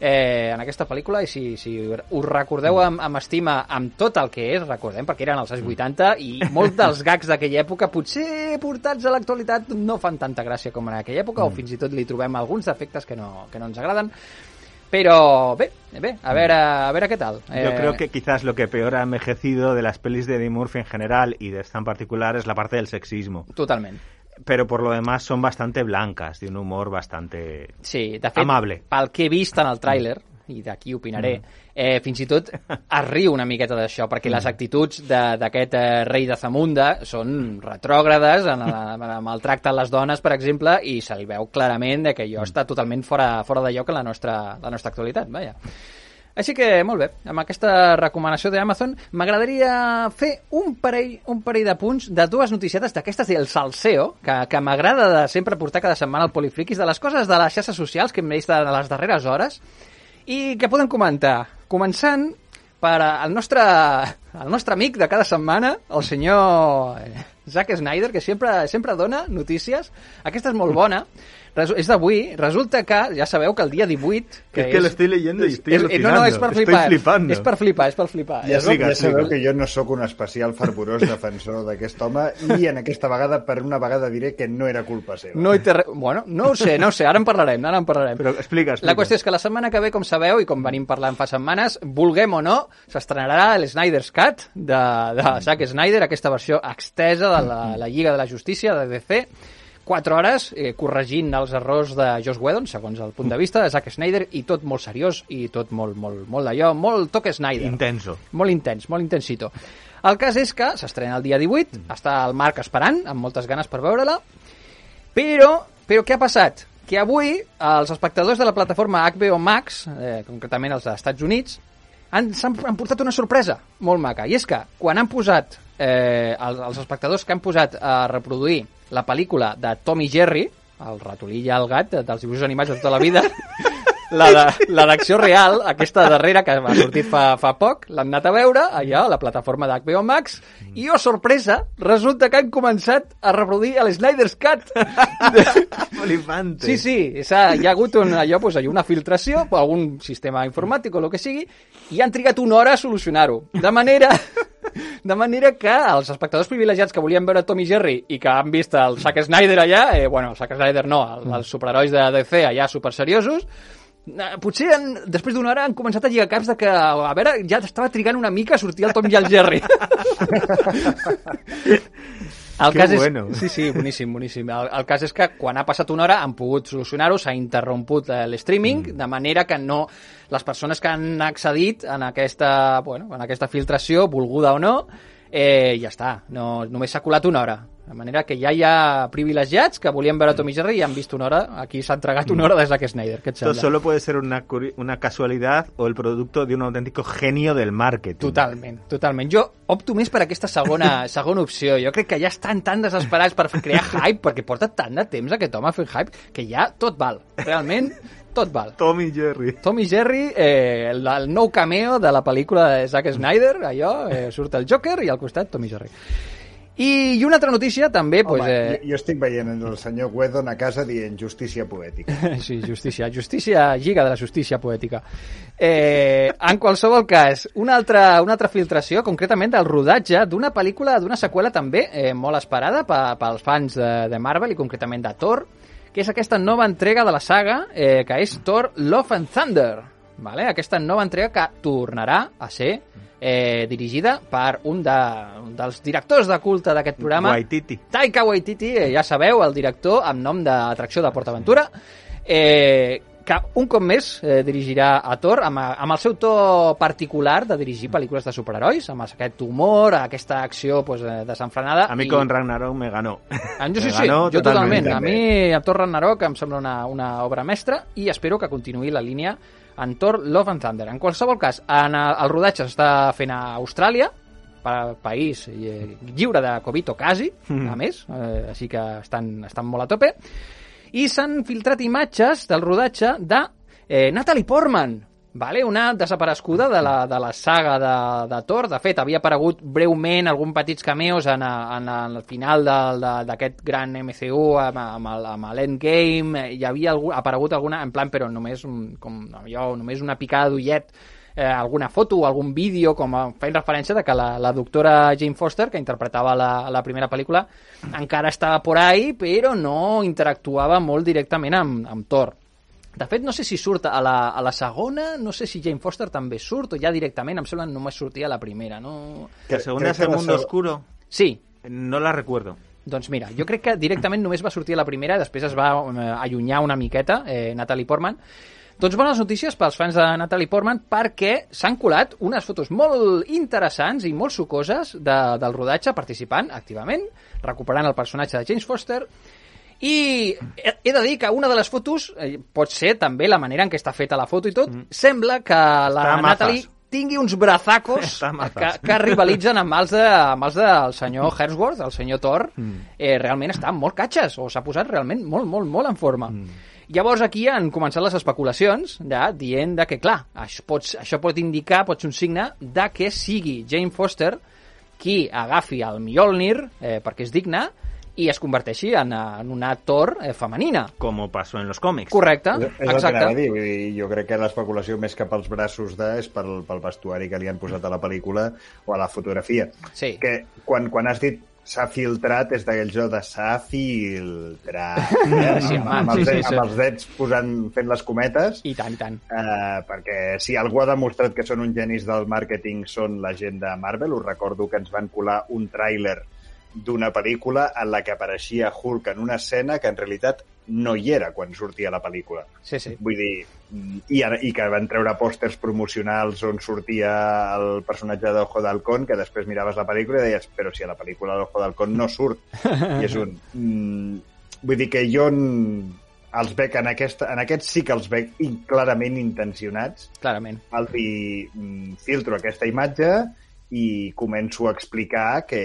eh, en aquesta pel·lícula i si, si us recordeu amb, amb estima amb tot el que és, recordem, perquè eren els anys 80 i molts dels gags d'aquella època potser portats a l'actualitat no fan tanta gràcia com en aquella època o fins i tot li trobem alguns defectes que no, que no ens agraden però bé, bé, a veure, a veure què tal. Yo Eh, creo que quizás lo que peor ha envejecido de las pelis de Eddie Murphy en general y de esta en particular es la parte del sexismo. Totalment. Pero por lo demás son bastante blancas, de un humor bastante... Sí, de fet, Amable. pel que he vist en el tràiler, i d'aquí opinaré, eh, fins i tot es riu una miqueta d'això, perquè les actituds d'aquest eh, rei de Zamunda són retrògrades en, en el tracte a les dones, per exemple, i se li veu clarament que allò està totalment fora, fora de lloc en la nostra, la nostra actualitat, vaja. Així que, molt bé, amb aquesta recomanació d'Amazon m'agradaria fer un parell, un parell de punts de dues noticietes d'aquestes del salseo, que, que m'agrada de sempre portar cada setmana al Polifriquis, de les coses de les xarxes socials que hem vist de les darreres hores i que podem comentar. Començant per el nostre, el nostre amic de cada setmana, el senyor eh, Zack Snyder, que sempre, sempre dona notícies. Aquesta és molt bona. Resu és d'avui. Resulta que, ja sabeu que el dia 18... Que es que lo estoy leyendo y estoy és, és, no, no, és per flipar. Estoy flipando. És per flipar, és per flipar. Ja, És el- ja sabeu que jo no sóc un especial fervorós defensor d'aquest home i en aquesta vegada, per una vegada, diré que no era culpa seva. No hi té res... Bueno, no ho sé, no ho sé, ara en parlarem, ara en parlarem. Pero explica, explica. La qüestió és que la setmana que ve, com sabeu, i com venim parlant fa setmanes, vulguem o no, s'estrenarà el Snyder's Cut de, de Zack Snyder, aquesta versió extesa de la, la Lliga de la Justícia de DC, 4 hores eh, corregint els errors de Joss Whedon, segons el punt de vista de Zack Snyder, i tot molt seriós i tot molt, molt, molt d'allò, molt toque Snyder. Intenso. Molt intens, molt intensito. El cas és que s'estrena el dia 18, està el Marc esperant, amb moltes ganes per veure-la, però, però què ha passat? Que avui els espectadors de la plataforma HBO Max, eh, concretament els dels Estats Units, han, s'han, han portat una sorpresa molt maca. I és que quan han posat, eh, els, els espectadors que han posat a reproduir la pel·lícula de Tom i Jerry, el ratolí i el gat, dels dibuixos animats de tota la vida, la d'acció real, aquesta darrera que ha sortit fa, fa poc, l'han anat a veure allà a la plataforma d'HBO Max i, oh, sorpresa, resulta que han començat a reproduir el Snyder's Cut. Flipante. Sí, sí, s'ha- hi ha hagut un, allò, doncs, allò, una filtració, per algun sistema informàtic o el que sigui, i han trigat una hora a solucionar-ho. De manera... De manera que els espectadors privilegiats que volien veure Tom i Jerry i que han vist el Zack Snyder allà, eh, bueno, el Zack Snyder no, el, els superherois de DC allà super seriosos, eh, potser en, després d'una hora han començat a lligar caps de que, a veure, ja estava trigant una mica a sortir el Tom i el Jerry. El Que cas és, bueno. Sí, sí, boníssim, boníssim. El, el cas és que quan ha passat una hora han pogut solucionar-ho, s'ha interromput eh, l'streaming, mm. de manera que no les persones que han accedit en aquesta, bueno, en aquesta filtració, volguda o no, eh, ja està, no, només s'ha colat una hora. De manera que ja hi ha privilegiats que volien veure Tom i Jerry i han vist una hora, aquí s'ha entregat una hora de Snyder, què et Esto sembla? solo puede ser una, una casualidad o el producto de un auténtico genio del marketing. Totalment, totalment. Jo opto més per aquesta segona, segona opció. Jo crec que ja estan tan desesperats per crear hype, perquè porta tant de temps aquest home fent hype, que ja tot val. Realment, tot val. Tom y Jerry. Tom i Jerry, eh, el, el nou cameo de la pel·lícula de Zack Snyder, allò, eh, surt el Joker i al costat Tom i Jerry. I, i una altra notícia també, Home, pues, eh, jo, jo estic veient el senyor Whedon a casa dient justícia poètica. Sí, justícia. Justícia, lliga de la justícia poètica. Eh, en qualsevol cas, una altra, una altra filtració, concretament del rodatge d'una pel·lícula, d'una seqüela també eh, molt esperada pe, pels fans de, de Marvel i concretament de Thor, que és aquesta nova entrega de la saga, eh, que és Thor Love and Thunder. Vale? Aquesta nova entrega que tornarà a ser eh, dirigida per un, de, un dels directors de culte d'aquest programa, Waititi. Taika Waititi, eh, ja sabeu, el director amb nom d'atracció de PortAventura, eh, que un cop més eh, dirigirà a Thor amb, amb el seu to particular de dirigir pel·lícules de superherois, amb aquest humor, aquesta acció pues, eh, desenfrenada. A mí i- con Ragnarok me ganó. Ah, jo sí, sí, ganó jo totalment. totalmente. A mi, a Thor Ragnarok, em sembla una, una obra mestra i espero que continuï la línia en Thor Love and Thunder. En qualsevol cas, en el, el rodatge s'està fent a Austràlia, pa, país eh, lliure de Covid o quasi, Mm. a més, eh, així que estan, estan molt a tope, i s'han filtrat imatges del rodatge de eh, Natalie Portman, vale? una desapareguda de la, de la saga de, de Thor. De fet, havia aparegut breument alguns petits cameos en, a- en el final d'aquest gran MCU amb, amb el- amb l'Endgame. Hi havia algú, aparegut alguna, en plan, però només, un- com allò, només una picada d'ullet eh, alguna foto o algun vídeo com a, fent referència de que la, la doctora Jane Foster, que interpretava la, la primera pel·lícula, encara estava por ahí, però no interactuava molt directament amb, amb Thor. De fet, no sé si surt a la, a la segona, no sé si Jane Foster també surt o ja directament, em sembla que només sortia a la primera, no... La segunda es el la mundo seg- oscuro. Sí, No la recuerdo. doncs mira, jo crec que directament només va sortir a la primera, després es va eh, allunyar una miqueta, eh, Natalie Portman. Doncs bones notícies pels fans de Natalie Portman perquè s'han colat unes fotos molt interessants i molt sucoses de, del rodatge participant activament, recuperant el personatge de James Foster i he, de dir que una de les fotos, eh, pot ser també la manera en què està feta la foto i tot, sembla que la Està. Natalie tingui uns brazacos que, que rivalitzen amb els, de, amb els del senyor Hemsworth, el senyor Thor, eh, realment està molt catxes, o s'ha posat realment molt, molt, molt en forma. Llavors aquí han començat les especulacions de, dient de que, clar, això pot, això pot indicar, pot ser un signe de que sigui Jane Foster qui agafi el Mjolnir, eh, perquè és digne, i es converteixi en, eh, en una Thor eh, femenina. Como pasó en los cómics. Correcte, És el que anava a exacte. dir, jo crec que l'especulació més que pels braços de és pel, pel vestuari que li han posat a la pel·lícula o a la fotografia. Sí. Que quan, quan has dit s'ha filtrat és d'aquell joc de s'ha filtrat eh? Sí, amb, amb, sí, els, sí, dets, sí. amb els dets posant, fent les cometes I tant, i tant. eh, perquè si algú ha demostrat que són uns genis del màrqueting són la gent de Marvel, us recordo que ens van colar un tràiler d'una pel·lícula en la que apareixia Hulk en una escena que en realitat no hi era quan sortia la pel·lícula. Sí, sí. Vull dir, i, ara- i que van treure pòsters promocionals on sortia el personatge d'Ojo d'Halcón, que després miraves la pel·lícula i deies, però si a la pel·lícula d'Ojo d'Halcón no surt. I és un... Mm, vull dir que jo els veig en, aquesta, en aquests sí que els veig clarament intencionats. Clarament. Els hi mm, filtro aquesta imatge i començo a explicar que,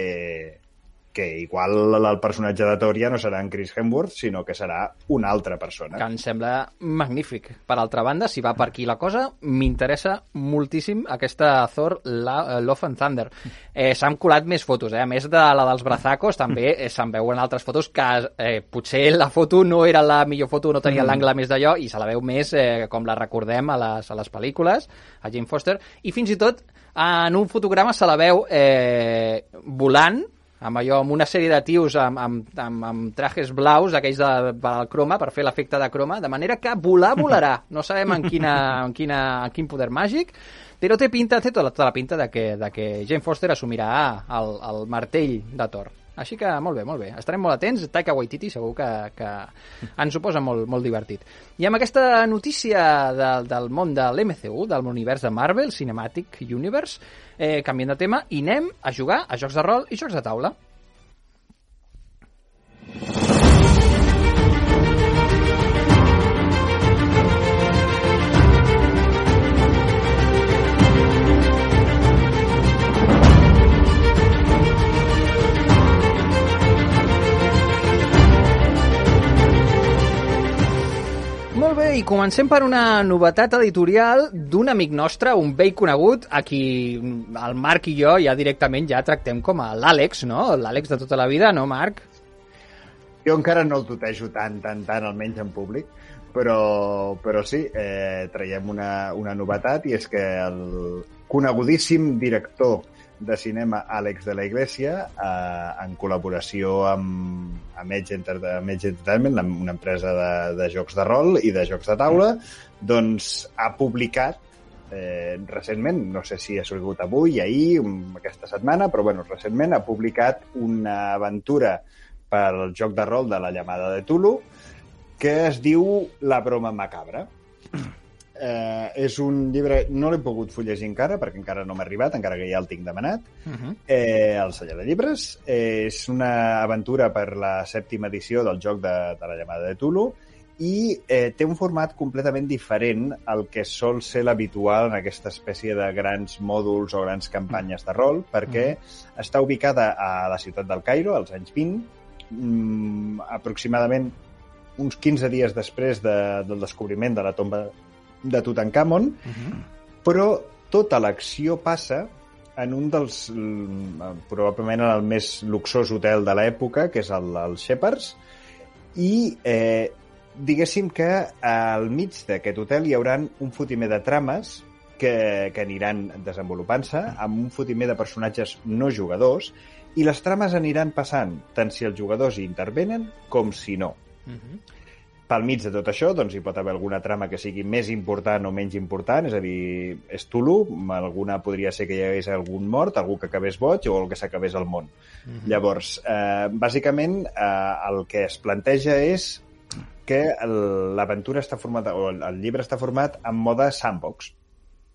que igual el personatge de Thor ja no serà en Chris Hemsworth, sinó que serà una altra persona. que em sembla magnífic. Per altra banda, si va per aquí la cosa, m'interessa moltíssim aquesta Thor la, eh, Love and Thunder. Eh, S'han colat més fotos, eh? a més de la dels brazacos, també eh, se'n veuen altres fotos que eh, potser la foto no era la millor foto, no tenia l'angle més d'allò, i se la veu més eh, com la recordem a les, a les pel·lícules, a Jane Foster, i fins i tot en un fotograma se la veu eh, volant amb allò, amb una sèrie de tios amb, amb, amb, amb trajes blaus, aquells de, del croma, per fer l'efecte de croma, de manera que volar volarà. No sabem en, quina, en, quina, en quin poder màgic, però té pinta, té tota la, tota la pinta de que, de que Jane Foster assumirà el, el martell de Thor. Així que molt bé, molt bé. Estarem molt atents. Taika Waititi segur que, que ens ho posa molt, molt divertit. I amb aquesta notícia de, del món de l'MCU, del univers de Marvel, Cinematic Universe, eh, canviant de tema, i anem a jugar a jocs de rol i jocs de taula. I comencem per una novetat editorial d'un amic nostre, un vell conegut, a qui el Marc i jo ja directament ja tractem com a l'Àlex, no? L'Àlex de tota la vida, no, Marc? Jo encara no el tutejo tant, tant, tant, almenys en públic, però, però sí, eh, traiem una, una novetat i és que el conegudíssim director de cinema Àlex de la Iglesia, eh, en col·laboració amb, amb, Edge, Enter, amb Edge Entertainment, una empresa de, de jocs de rol i de jocs de taula, doncs ha publicat eh, recentment, no sé si ha sortit avui, ahir, aquesta setmana, però bueno, recentment ha publicat una aventura pel joc de rol de la llamada de Tulu que es diu La broma macabra. Eh, és un llibre... No l'he pogut fullegir encara, perquè encara no m'ha arribat, encara que ja el tinc demanat. Uh -huh. eh, el celler de llibres. Eh, és una aventura per la sèptima edició del joc de, de la llamada de Tulu i eh, té un format completament diferent al que sol ser l'habitual en aquesta espècie de grans mòduls o grans campanyes de rol, perquè uh -huh. està ubicada a la ciutat del Cairo, als anys 20, mm, aproximadament uns 15 dies després de, del descobriment de la tomba de Tutankamon, uh -huh. però tota l'acció passa en un dels, probablement en el més luxós hotel de l'època, que és el, el Shepherds, i eh, diguéssim que al mig d'aquest hotel hi haurà un fotimer de trames que, que aniran desenvolupant-se amb un fotimer de personatges no jugadors i les trames aniran passant tant si els jugadors hi intervenen com si no. Uh -huh pel mig de tot això doncs, hi pot haver alguna trama que sigui més important o menys important, és a dir, és Tulu, alguna podria ser que hi hagués algun mort, algú que acabés boig o el que s'acabés al món. Mm -hmm. Llavors, eh, bàsicament, eh, el que es planteja és que l'aventura està formada, o el llibre està format en mode sandbox.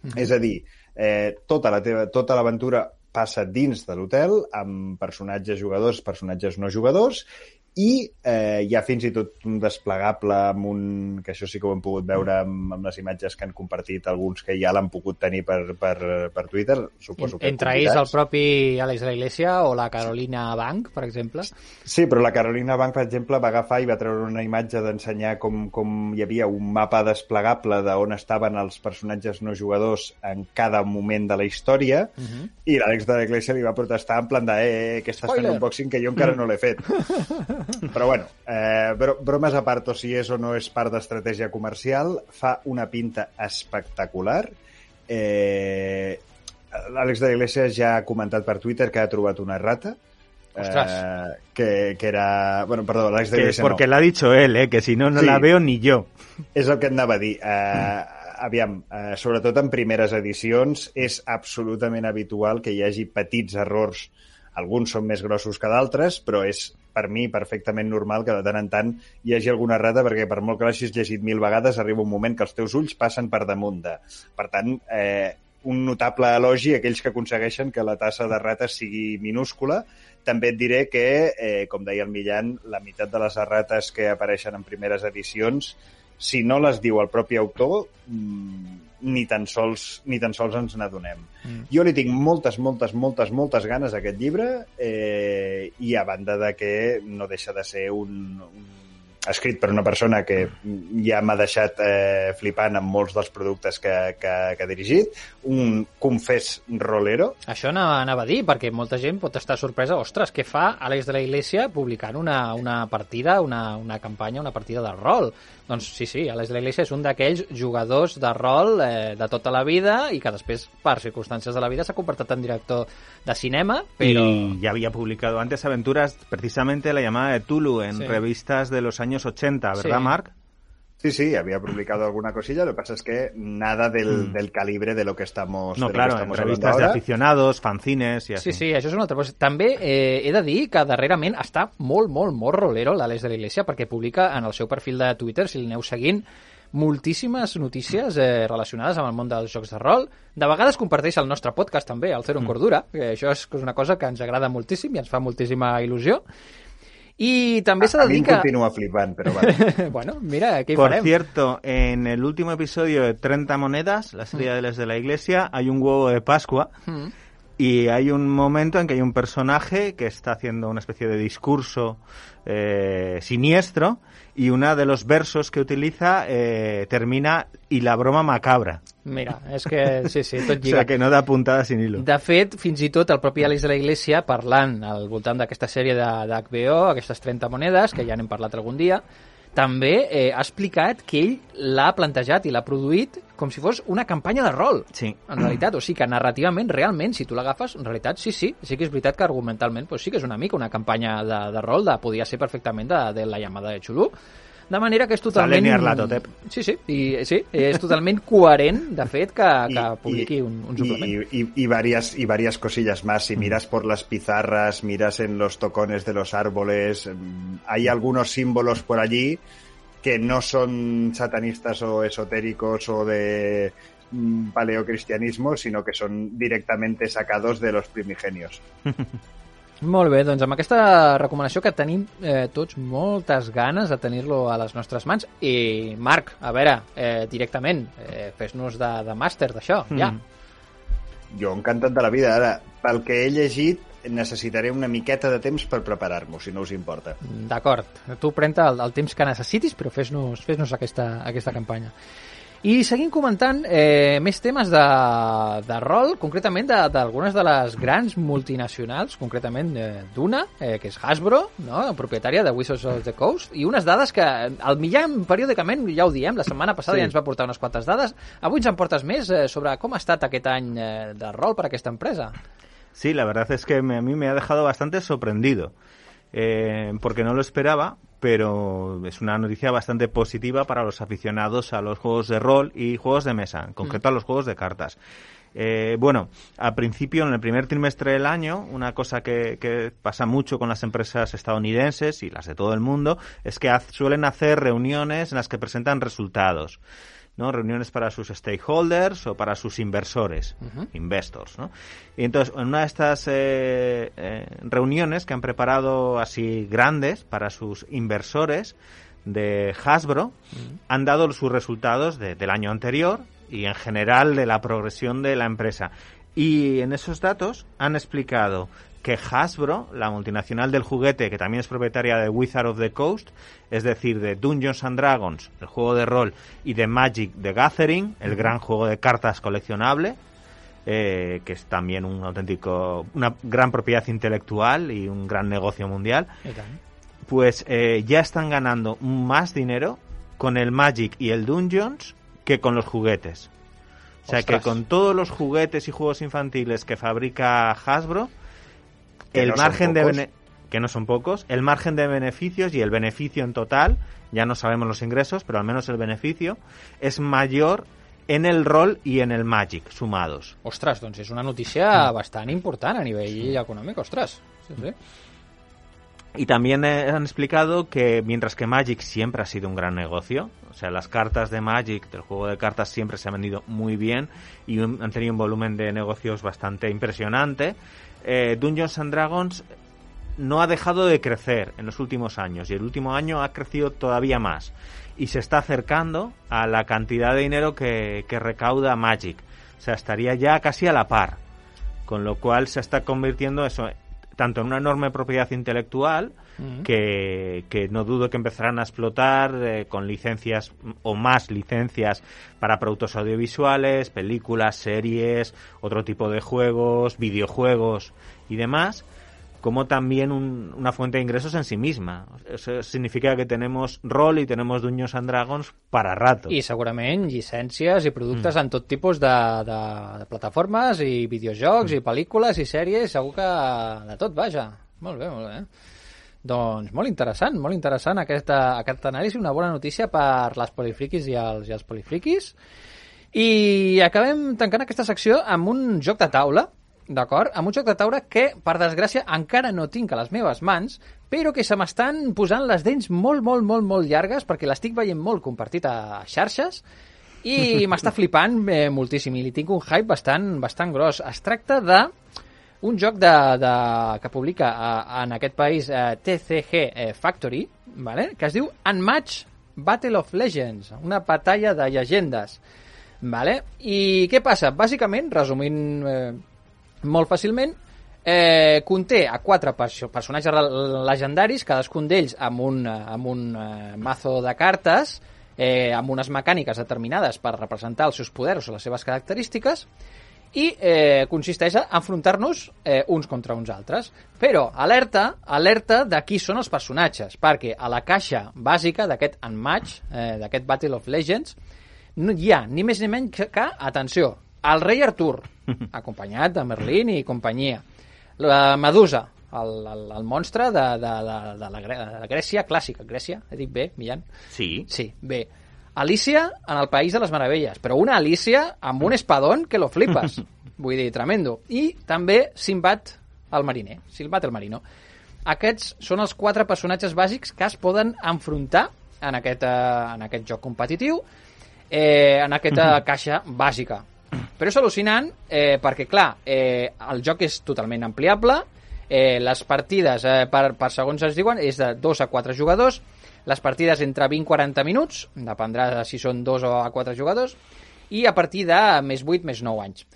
Mm -hmm. És a dir, eh, tota la teva, tota l'aventura passa dins de l'hotel amb personatges jugadors, personatges no jugadors i eh, hi ha fins i tot un desplegable amb un... que això sí que ho hem pogut veure amb, amb les imatges que han compartit alguns que ja l'han pogut tenir per, per, per Twitter, suposo que Entre ells el propi Àlex de la Iglesia o la Carolina Bank, per exemple? Sí, però la Carolina Bank, per exemple, va agafar i va treure una imatge d'ensenyar com, com hi havia un mapa desplegable d'on estaven els personatges no jugadors en cada moment de la història uh -huh. i l'Àlex de la Iglesia li va protestar en plan de eh, eh que estàs fent un boxing que jo encara no l'he fet. Però bueno, eh, bro bromes a part, o si és o no és part d'estratègia comercial, fa una pinta espectacular. Eh, L'Àlex de l'Iglesia ja ha comentat per Twitter que ha trobat una rata. Eh, que, que era... Bueno, perdó, l'Àlex de l'Iglesia no. Porque l'ha dicho él, eh, que si no, no sí, la veo ni jo. És el que et anava a dir. Eh, aviam, eh, sobretot en primeres edicions, és absolutament habitual que hi hagi petits errors alguns són més grossos que d'altres, però és per mi perfectament normal que de tant en tant hi hagi alguna rata, perquè per molt que l'hagis llegit mil vegades, arriba un moment que els teus ulls passen per damunt de. Per tant, eh, un notable elogi a aquells que aconsegueixen que la tassa de rates sigui minúscula. També et diré que, eh, com deia el Millan, la meitat de les rates que apareixen en primeres edicions, si no les diu el propi autor, mmm, ni tan sols, ni tan sols ens n'adonem. Mm. Jo li tinc moltes, moltes, moltes, moltes ganes a aquest llibre eh, i a banda de que no deixa de ser un, un escrit per una persona que ja m'ha deixat eh, flipant amb molts dels productes que, que, que ha dirigit, un confés rolero. Això anava, anava a dir, perquè molta gent pot estar sorpresa, ostres, què fa Àlex de la Iglesia publicant una, una partida, una, una campanya, una partida de rol? Doncs sí, sí, Àlex de la Iglesia és un d'aquells jugadors de rol eh, de tota la vida i que després, per circunstàncies de la vida, s'ha convertit en director de cinema, però... Y ya había publicado antes aventuras, precisamente la llamada de Tulu, en Sí. revistas de los años 80, ¿verdad, Sí. Marc? Sí, sí, había publicado alguna cosilla, lo que pasa es que nada del, Mm. del calibre de lo que estamos, No, claro, que en estamos revistas ahora. aficionados, fanzines y así. Sí, sí, això és una altra cosa. També eh, he de dir que darrerament està molt, molt, molt rolero l'Àlex de la Iglesia perquè publica en el seu perfil de Twitter, si l'aneu seguint, moltíssimes notícies eh, relacionades amb el món dels jocs de rol. De vegades comparteix el nostre podcast també, el Zero en Cordura, que això és una cosa que ens agrada moltíssim i ens fa moltíssima il·lusió. I també s'ha A de mi dir em que... continua flipant, vale. bueno, mira, Por farem? cierto, en el último episodio de 30 monedas, la serie de Les de la Iglesia, hay un huevo de Pascua Mm. y hay un momento en que hay un personaje que está haciendo una especie de discurso eh, siniestro y uno de los versos que utiliza eh, termina y la broma macabra. Mira, és que sí, sí, tot O lliga. sea que no da puntada sin hilo. De fet, fins i tot el propi Àlex de la Iglesia, parlant al voltant d'aquesta sèrie de- d'HBO, aquestes 30 monedes, que ja n'hem parlat algun dia, també eh, ha explicat que ell l'ha plantejat i l'ha produït com si fos una campanya de rol. Sí. En realitat, o sigui que narrativament, realment, si tu l'agafes, en realitat sí, sí, sí que és veritat que argumentalment pues, sí que és una mica una campanya de, de rol, de, podia ser perfectament de, de la llamada de Xulú, de manera que és totalment... Nyarlathotep. Sí, sí, i, sí, és totalment coherent, de fet, que, que publiqui un, un suplement. y, y- y varias y varias cosillas más. Si miras por las pizarras, miras en los tocones de los árboles, mm, hay algunos símbolos por allí que no son satanistas o esotéricos o de mm, paleocristianismo, sino que son directamente sacados de los primigenios. Molt bé, doncs amb aquesta recomanació que tenim eh, tots moltes ganes de tenir-lo a les nostres mans. I, Marc, a veure, eh, directament, eh, fes-nos de, de màster d'això, ja. Mm. Jo encantat de la vida. Ara, pel que he llegit, necessitaré una miqueta de temps per preparar-m'ho, si no us importa. D'acord, tu pren el, el temps que necessitis, però fes-nos fes aquesta, aquesta campanya. I seguim comentant eh, més temes de, de rol, concretament de- d'algunes de, de les grans multinacionals, concretament eh, d'una, eh, que és Hasbro, no? propietària de Wizards of the Coast, i unes dades que al Millán periòdicament, ja ho diem, la setmana passada sí. ja ens va portar unes quantes dades, avui ens en portes més eh, sobre com ha estat aquest any eh, de rol per a aquesta empresa. Sí, la verdad es que me- a mí me ha dejado bastante sorprendido, eh, porque no lo esperaba, pero es una noticia bastante positiva para los aficionados a los juegos de rol y juegos de mesa, en concreto a los juegos de cartas. Eh, bueno, al principio, en el primer trimestre del año, una cosa que, que pasa mucho con las empresas estadounidenses y las de todo el mundo es que haz- suelen hacer reuniones en las que presentan resultados. ¿No? reuniones para sus stakeholders o para sus inversores, investors. ¿no? Y entonces, en una de estas eh, eh, reuniones que han preparado así grandes para sus inversores de Hasbro, han dado sus resultados de- del año anterior y en general de la progresión de la empresa. Y en esos datos han explicado que Hasbro, la multinacional del juguete, que también es propietaria de Wizard of the Coast, es decir, de Dungeons and Dragons, el juego de rol, y de Magic the Gathering, el gran juego de cartas coleccionable, eh, que es también un auténtico, una gran propiedad intelectual y un gran negocio mundial, pues eh, ya están ganando más dinero con el Magic y el Dungeons que con los juguetes. O sea Ostras. que con todos los juguetes y juegos infantiles que fabrica Hasbro, el no margen de bene- que no son pocos, el margen de beneficios y el beneficio en total, ya no sabemos los ingresos, pero al menos el beneficio es mayor en el rol y en el Magic sumados. Ostres, doncs és una notícia bastant important a nivell ostres. Sí, sí. Y también han explicado que mientras que Magic siempre ha sido un gran negocio, o sea, las cartas de Magic, del juego de cartas, siempre se han vendido muy bien y un- han tenido un volumen de negocios bastante impresionante, eh, Dungeons and Dragons no ha dejado de crecer en los últimos años y el último año ha crecido todavía más y se está acercando a la cantidad de dinero que, que recauda Magic. O sea, estaría ya casi a la par, con lo cual se está convirtiendo eso tanto en una enorme propiedad intelectual Mm. que, que no dudo que empezarán a explotar eh, con licencias o más licencias para productos audiovisuales, películas, series, otro tipo de juegos, videojuegos y demás como también un- una fuente de ingresos en sí misma. Eso significa que tenemos rol y tenemos Dungeons and Dragons para rato. I segurament llicències i productes mm. en tot tipus de, de, de plataformes i videojocs mm. i pel·lícules i sèries, segur que de tot, vaja. Molt bé, molt bé. Doncs molt interessant, molt interessant aquesta, aquest anàlisi, una bona notícia per les polifriquis i els, i els polifriquis. I acabem tancant aquesta secció amb un joc de taula, d'acord? Amb un joc de taula que, per desgràcia, encara no tinc a les meves mans, però que se m'estan posant les dents molt, molt, molt, molt llargues perquè l'estic veient molt compartit a xarxes i m'està flipant eh, moltíssim i li tinc un hype bastant, bastant gros. Es tracta de un joc de, de, que publica eh, en aquest país eh, TCG eh, Factory, vale? que es diu Unmatch Battle of Legends, una batalla de llegendes. Vale? I què passa? Bàsicament, resumint eh, molt fàcilment, eh, conté a quatre perso personatges legendaris, cadascun d'ells amb un, eh, amb un eh, mazo de cartes, eh, amb unes mecàniques determinades per representar els seus poders o les seves característiques, i eh, consisteix a enfrontar-nos eh, uns contra uns altres. Però, alerta, alerta de qui són els personatges, perquè a la caixa bàsica d'aquest Unmatch, eh, d'aquest Battle of Legends, no hi ha ni més ni menys que atenció, el rei Artur, acompanyat de Merlin i companyia, la Medusa, el, el, el monstre de, de, de, de, la, de la Grècia clàssica. Grècia? He dit bé, Millan? Sí. Sí, bé. Alicia en el País de les Meravelles, però una Alicia amb un espadón que lo flipes. Vull dir, tremendo. I també Sinbad el mariner, Sinbad el marino. Aquests són els quatre personatges bàsics que es poden enfrontar en aquest, eh, en aquest joc competitiu, eh, en aquesta caixa bàsica. Però és al·lucinant eh, perquè, clar, eh, el joc és totalment ampliable, eh, les partides, eh, per, per segons es diuen, és de 2 a 4 jugadors, les partides entre 20 i 40 minuts, dependrà de si són 2 o a 4 jugadors, i a partir de més 8, més 9 anys.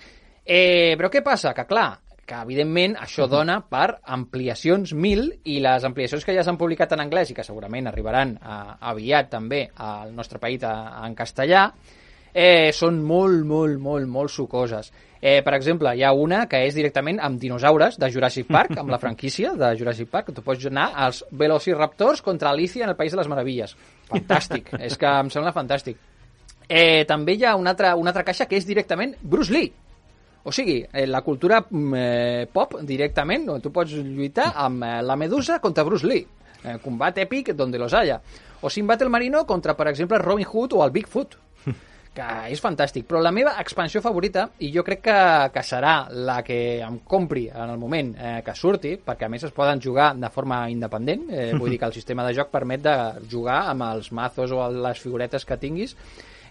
Eh, però què passa? Que clar, que evidentment això dona per ampliacions 1000 i les ampliacions que ja s'han publicat en anglès i que segurament arribaran a, aviat també al nostre país a, en castellà, eh, són molt, molt, molt, molt sucoses. Eh, per exemple, hi ha una que és directament amb dinosaures de Jurassic Park, amb la franquícia de Jurassic Park, que tu pots anar als Velociraptors contra Alicia en el País de les Meravilles. Fantàstic, és que em sembla fantàstic. Eh, també hi ha una altra, una altra caixa que és directament Bruce Lee. O sigui, eh, la cultura mm, eh, pop directament, on tu pots lluitar amb eh, la Medusa contra Bruce Lee. Eh, combat èpic donde los haya. O Sinbad el Marino contra, per exemple, Robin Hood o el Bigfoot que és fantàstic, però la meva expansió favorita, i jo crec que, que serà la que em compri en el moment eh, que surti, perquè a més es poden jugar de forma independent, eh, vull dir que el sistema de joc permet de jugar amb els mazos o les figuretes que tinguis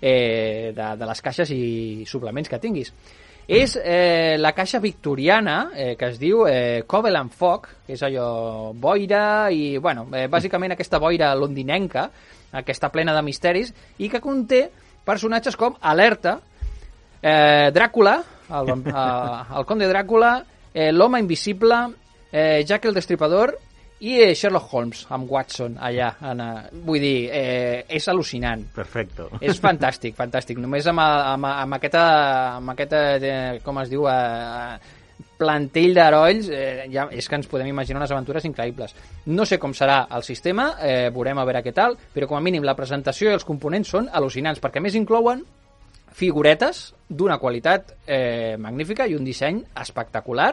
eh, de, de les caixes i suplements que tinguis. És eh, la caixa victoriana, eh, que es diu eh, Coveland Fog, que és allò boira i, bueno, eh, bàsicament aquesta boira londinenca, que està plena de misteris, i que conté personatges com Alerta, eh, Dràcula, el, eh, el conde Dràcula, eh, l'home invisible, eh, Jack el Destripador i eh, Sherlock Holmes amb Watson allà. En, eh, vull dir, eh, és al·lucinant. Perfecto. És fantàstic, fantàstic. Només amb, amb, amb aquesta, amb aquesta eh, com es diu, eh, plantell d'herois, eh, ja, és que ens podem imaginar unes aventures increïbles. No sé com serà el sistema, eh, veurem a veure què tal, però com a mínim la presentació i els components són al·lucinants, perquè més inclouen figuretes d'una qualitat eh, magnífica i un disseny espectacular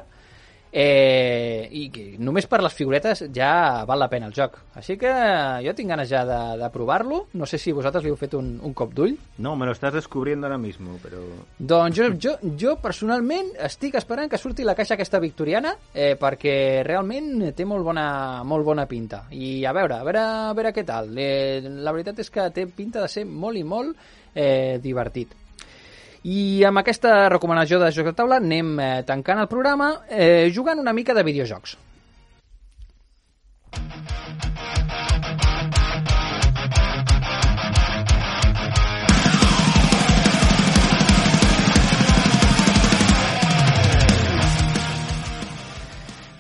i que només per les figuretes ja val la pena el joc. Així que jo tinc ganes ja de, de provar-lo. No sé si vosaltres li heu fet un, un cop d'ull. No, me lo estás descubriendo ahora mismo, pero... Doncs jo, jo, jo personalment estic esperant que surti la caixa aquesta victoriana eh, perquè realment té molt bona, molt bona pinta. I a veure, a veure, a veure què tal. Eh, la veritat és que té pinta de ser molt i molt eh, divertit. I amb aquesta recomanació de joc de taula anem eh, tancant el programa eh, jugant una mica de videojocs.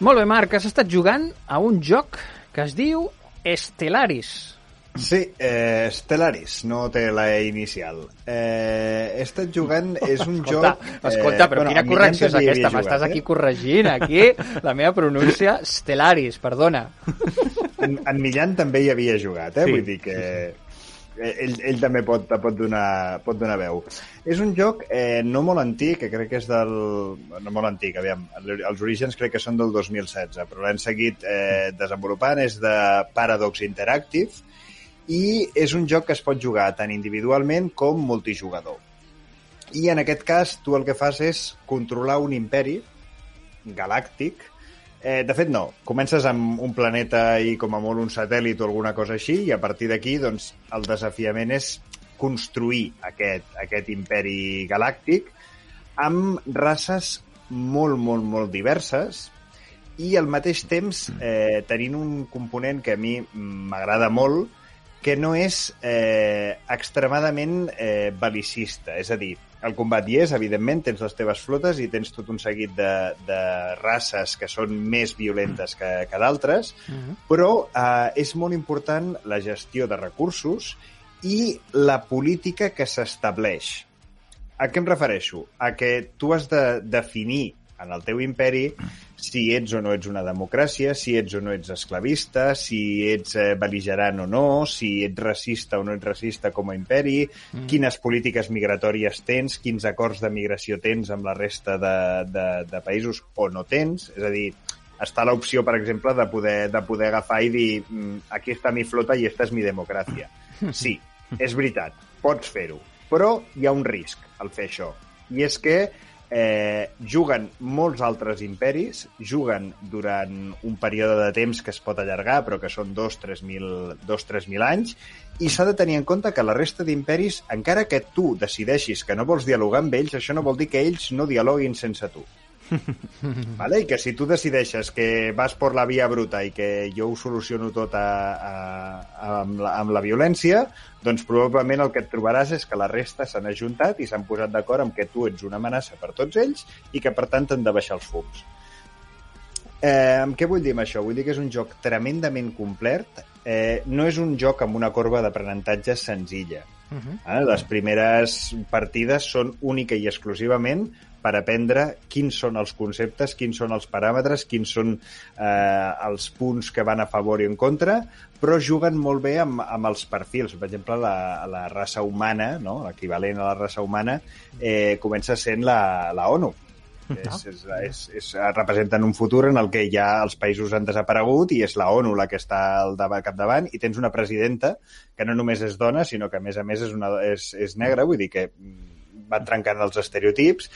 Molt bé, Marc, has estat jugant a un joc que es diu Stellaris. Sí, eh, Stellaris, no té la E inicial. Eh, he estat jugant, és un escolta, joc... Eh, escolta, però bueno, quina correcció és aquesta? M'estàs jugat, aquí corregint, aquí, la meva pronúncia, Stellaris, perdona. Eh? En, en Millán també hi havia jugat, eh? Sí. Vull dir que ell, ell també pot, pot, donar, pot donar veu. És un joc eh, no molt antic, que crec que és del... No molt antic, aviam. Els orígens crec que són del 2016, però l'hem seguit eh, desenvolupant. És de Paradox Interactive i és un joc que es pot jugar tant individualment com multijugador. I en aquest cas, tu el que fas és controlar un imperi galàctic. Eh, de fet, no. Comences amb un planeta i com a molt un satèl·lit o alguna cosa així, i a partir d'aquí doncs, el desafiament és construir aquest, aquest imperi galàctic amb races molt, molt, molt diverses i al mateix temps eh, tenint un component que a mi m'agrada molt, que no és eh, extremadament eh, belicista. És a dir, el combat hi és, evidentment, tens les teves flotes i tens tot un seguit de, de races que són més violentes que, que d'altres, uh -huh. però eh, és molt important la gestió de recursos i la política que s'estableix. A què em refereixo? A que tu has de definir en el teu imperi si ets o no ets una democràcia, si ets o no ets esclavista, si ets eh, beligerant o no, si ets racista o no ets racista com a imperi, mm. quines polítiques migratòries tens, quins acords de migració tens amb la resta de, de, de països o no tens. És a dir, està l'opció, per exemple, de poder, de poder agafar i dir "Mm, aquí està mi flota i esta és mi democràcia. Sí, és veritat, pots fer-ho, però hi ha un risc al fer això. I és que eh, juguen molts altres imperis, juguen durant un període de temps que es pot allargar, però que són 2-3.000 anys, i s'ha de tenir en compte que la resta d'imperis, encara que tu decideixis que no vols dialogar amb ells, això no vol dir que ells no dialoguin sense tu. vale? I que si tu decideixes que vas per la via bruta i que jo ho soluciono tot a, a, a, amb, la, amb la violència, doncs probablement el que et trobaràs és que la resta s'han ajuntat i s'han posat d'acord amb que tu ets una amenaça per tots ells i que per tant t'han de baixar els fums. Eh, amb què vull dir amb això? Vull dir que és un joc tremendament complet. Eh, no és un joc amb una corba d'aprenentatge senzilla. Uh -huh. eh? Les primeres partides són única i exclusivament per aprendre quins són els conceptes, quins són els paràmetres, quins són eh, els punts que van a favor i en contra, però juguen molt bé amb, amb els perfils. Per exemple, la, la raça humana, no? l'equivalent a la raça humana, eh, comença sent la, la ONU. És, és, és, és, representen un futur en el que ja els països han desaparegut i és la ONU la que està al davant, capdavant i tens una presidenta que no només és dona, sinó que a més a més és, una, és, és negra, vull dir que van trencant els estereotips,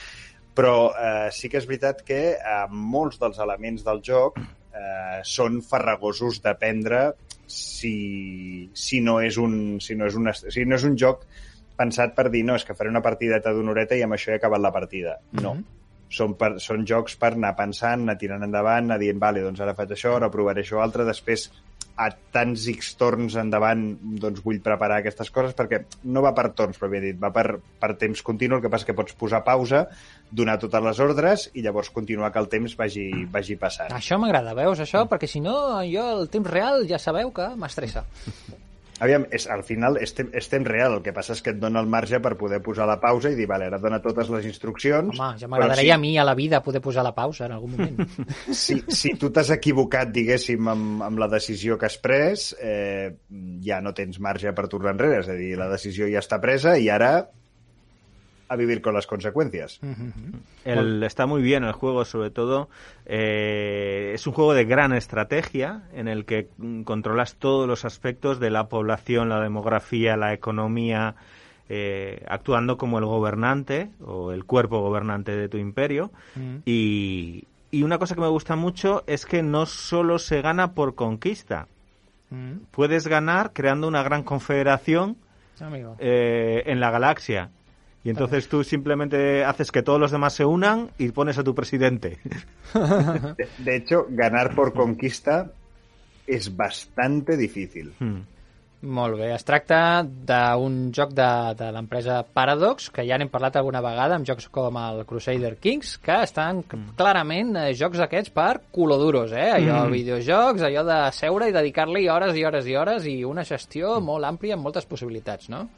però eh, sí que és veritat que eh, molts dels elements del joc eh, són farragosos d'aprendre si, si, no és un, si, no és una, si no és un joc pensat per dir no, és que faré una partideta d'una horeta i amb això he acabat la partida. No. Mm -hmm són, per, són jocs per anar pensant, anar tirant endavant, anar dient, vale, doncs ara faig això, ara provaré això altre, després a tants X torns endavant doncs vull preparar aquestes coses perquè no va per torns, però dit, va per, per temps continu, el que passa que pots posar pausa, donar totes les ordres i llavors continuar que el temps vagi, vagi passant. Això m'agrada, veus, això? Perquè si no, jo el temps real ja sabeu que m'estressa. Aviam, és, al final és, tem, és temps real, el que passa és que et dona el marge per poder posar la pausa i dir, vale, ara dona totes les instruccions... Home, ja m'agradaria si... a mi a la vida poder posar la pausa en algun moment. si, si tu t'has equivocat, diguéssim, amb, amb la decisió que has pres, eh, ja no tens marge per tornar enrere, és a dir, la decisió ja està presa i ara a vivir con las consecuencias. El, está muy bien el juego, sobre todo. Eh, es un juego de gran estrategia en el que mm, controlas todos los aspectos de la población, la demografía, la economía, eh, actuando como el gobernante o el cuerpo gobernante de tu imperio. Mm. Y, y, una cosa que me gusta mucho es que no solo se gana por conquista. Mm. Puedes ganar creando una gran confederación eh, en la galaxia. Y entonces tú simplemente haces que todos los demás se unan y pones a tu presidente. De, de hecho, ganar por conquista es bastante difícil. Hmm. Molt bé, es tracta d'un joc de, de l'empresa Paradox, que ja n'hem parlat alguna vegada amb jocs com el Crusader Kings, que estan mm. clarament eh, jocs aquests per culoduros, eh? Allò, mm. videojocs, allò de seure i dedicar-li hores i hores i hores i una gestió mm. molt àmplia amb moltes possibilitats, no?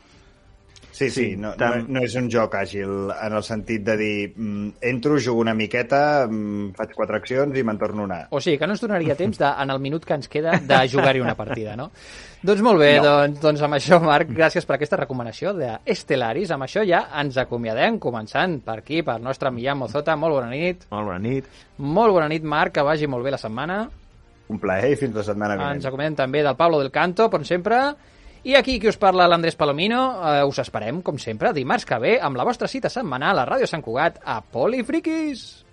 Sí, sí, sí no, no, no és un joc àgil en el sentit de dir mm, entro, jugo una miqueta, mm, faig quatre accions i me'n torno una. O sigui, que no ens donaria temps de, en el minut que ens queda de jugar-hi una partida, no? doncs molt bé, no. doncs, doncs amb això, Marc, gràcies per aquesta recomanació d'Estelaris. Amb això ja ens acomiadem, començant per aquí, per nostre Millán Mozota. Molt bona nit. Molt bona nit. Molt bona nit, Marc, que vagi molt bé la setmana. Un plaer i fins la setmana vinent. Ens acomiadem també del Pablo del Canto, com sempre, i aquí qui us parla l'Andrés Palomino, eh, us esperem, com sempre, dimarts que ve, amb la vostra cita setmanal a Ràdio Sant Cugat a Polifriquis.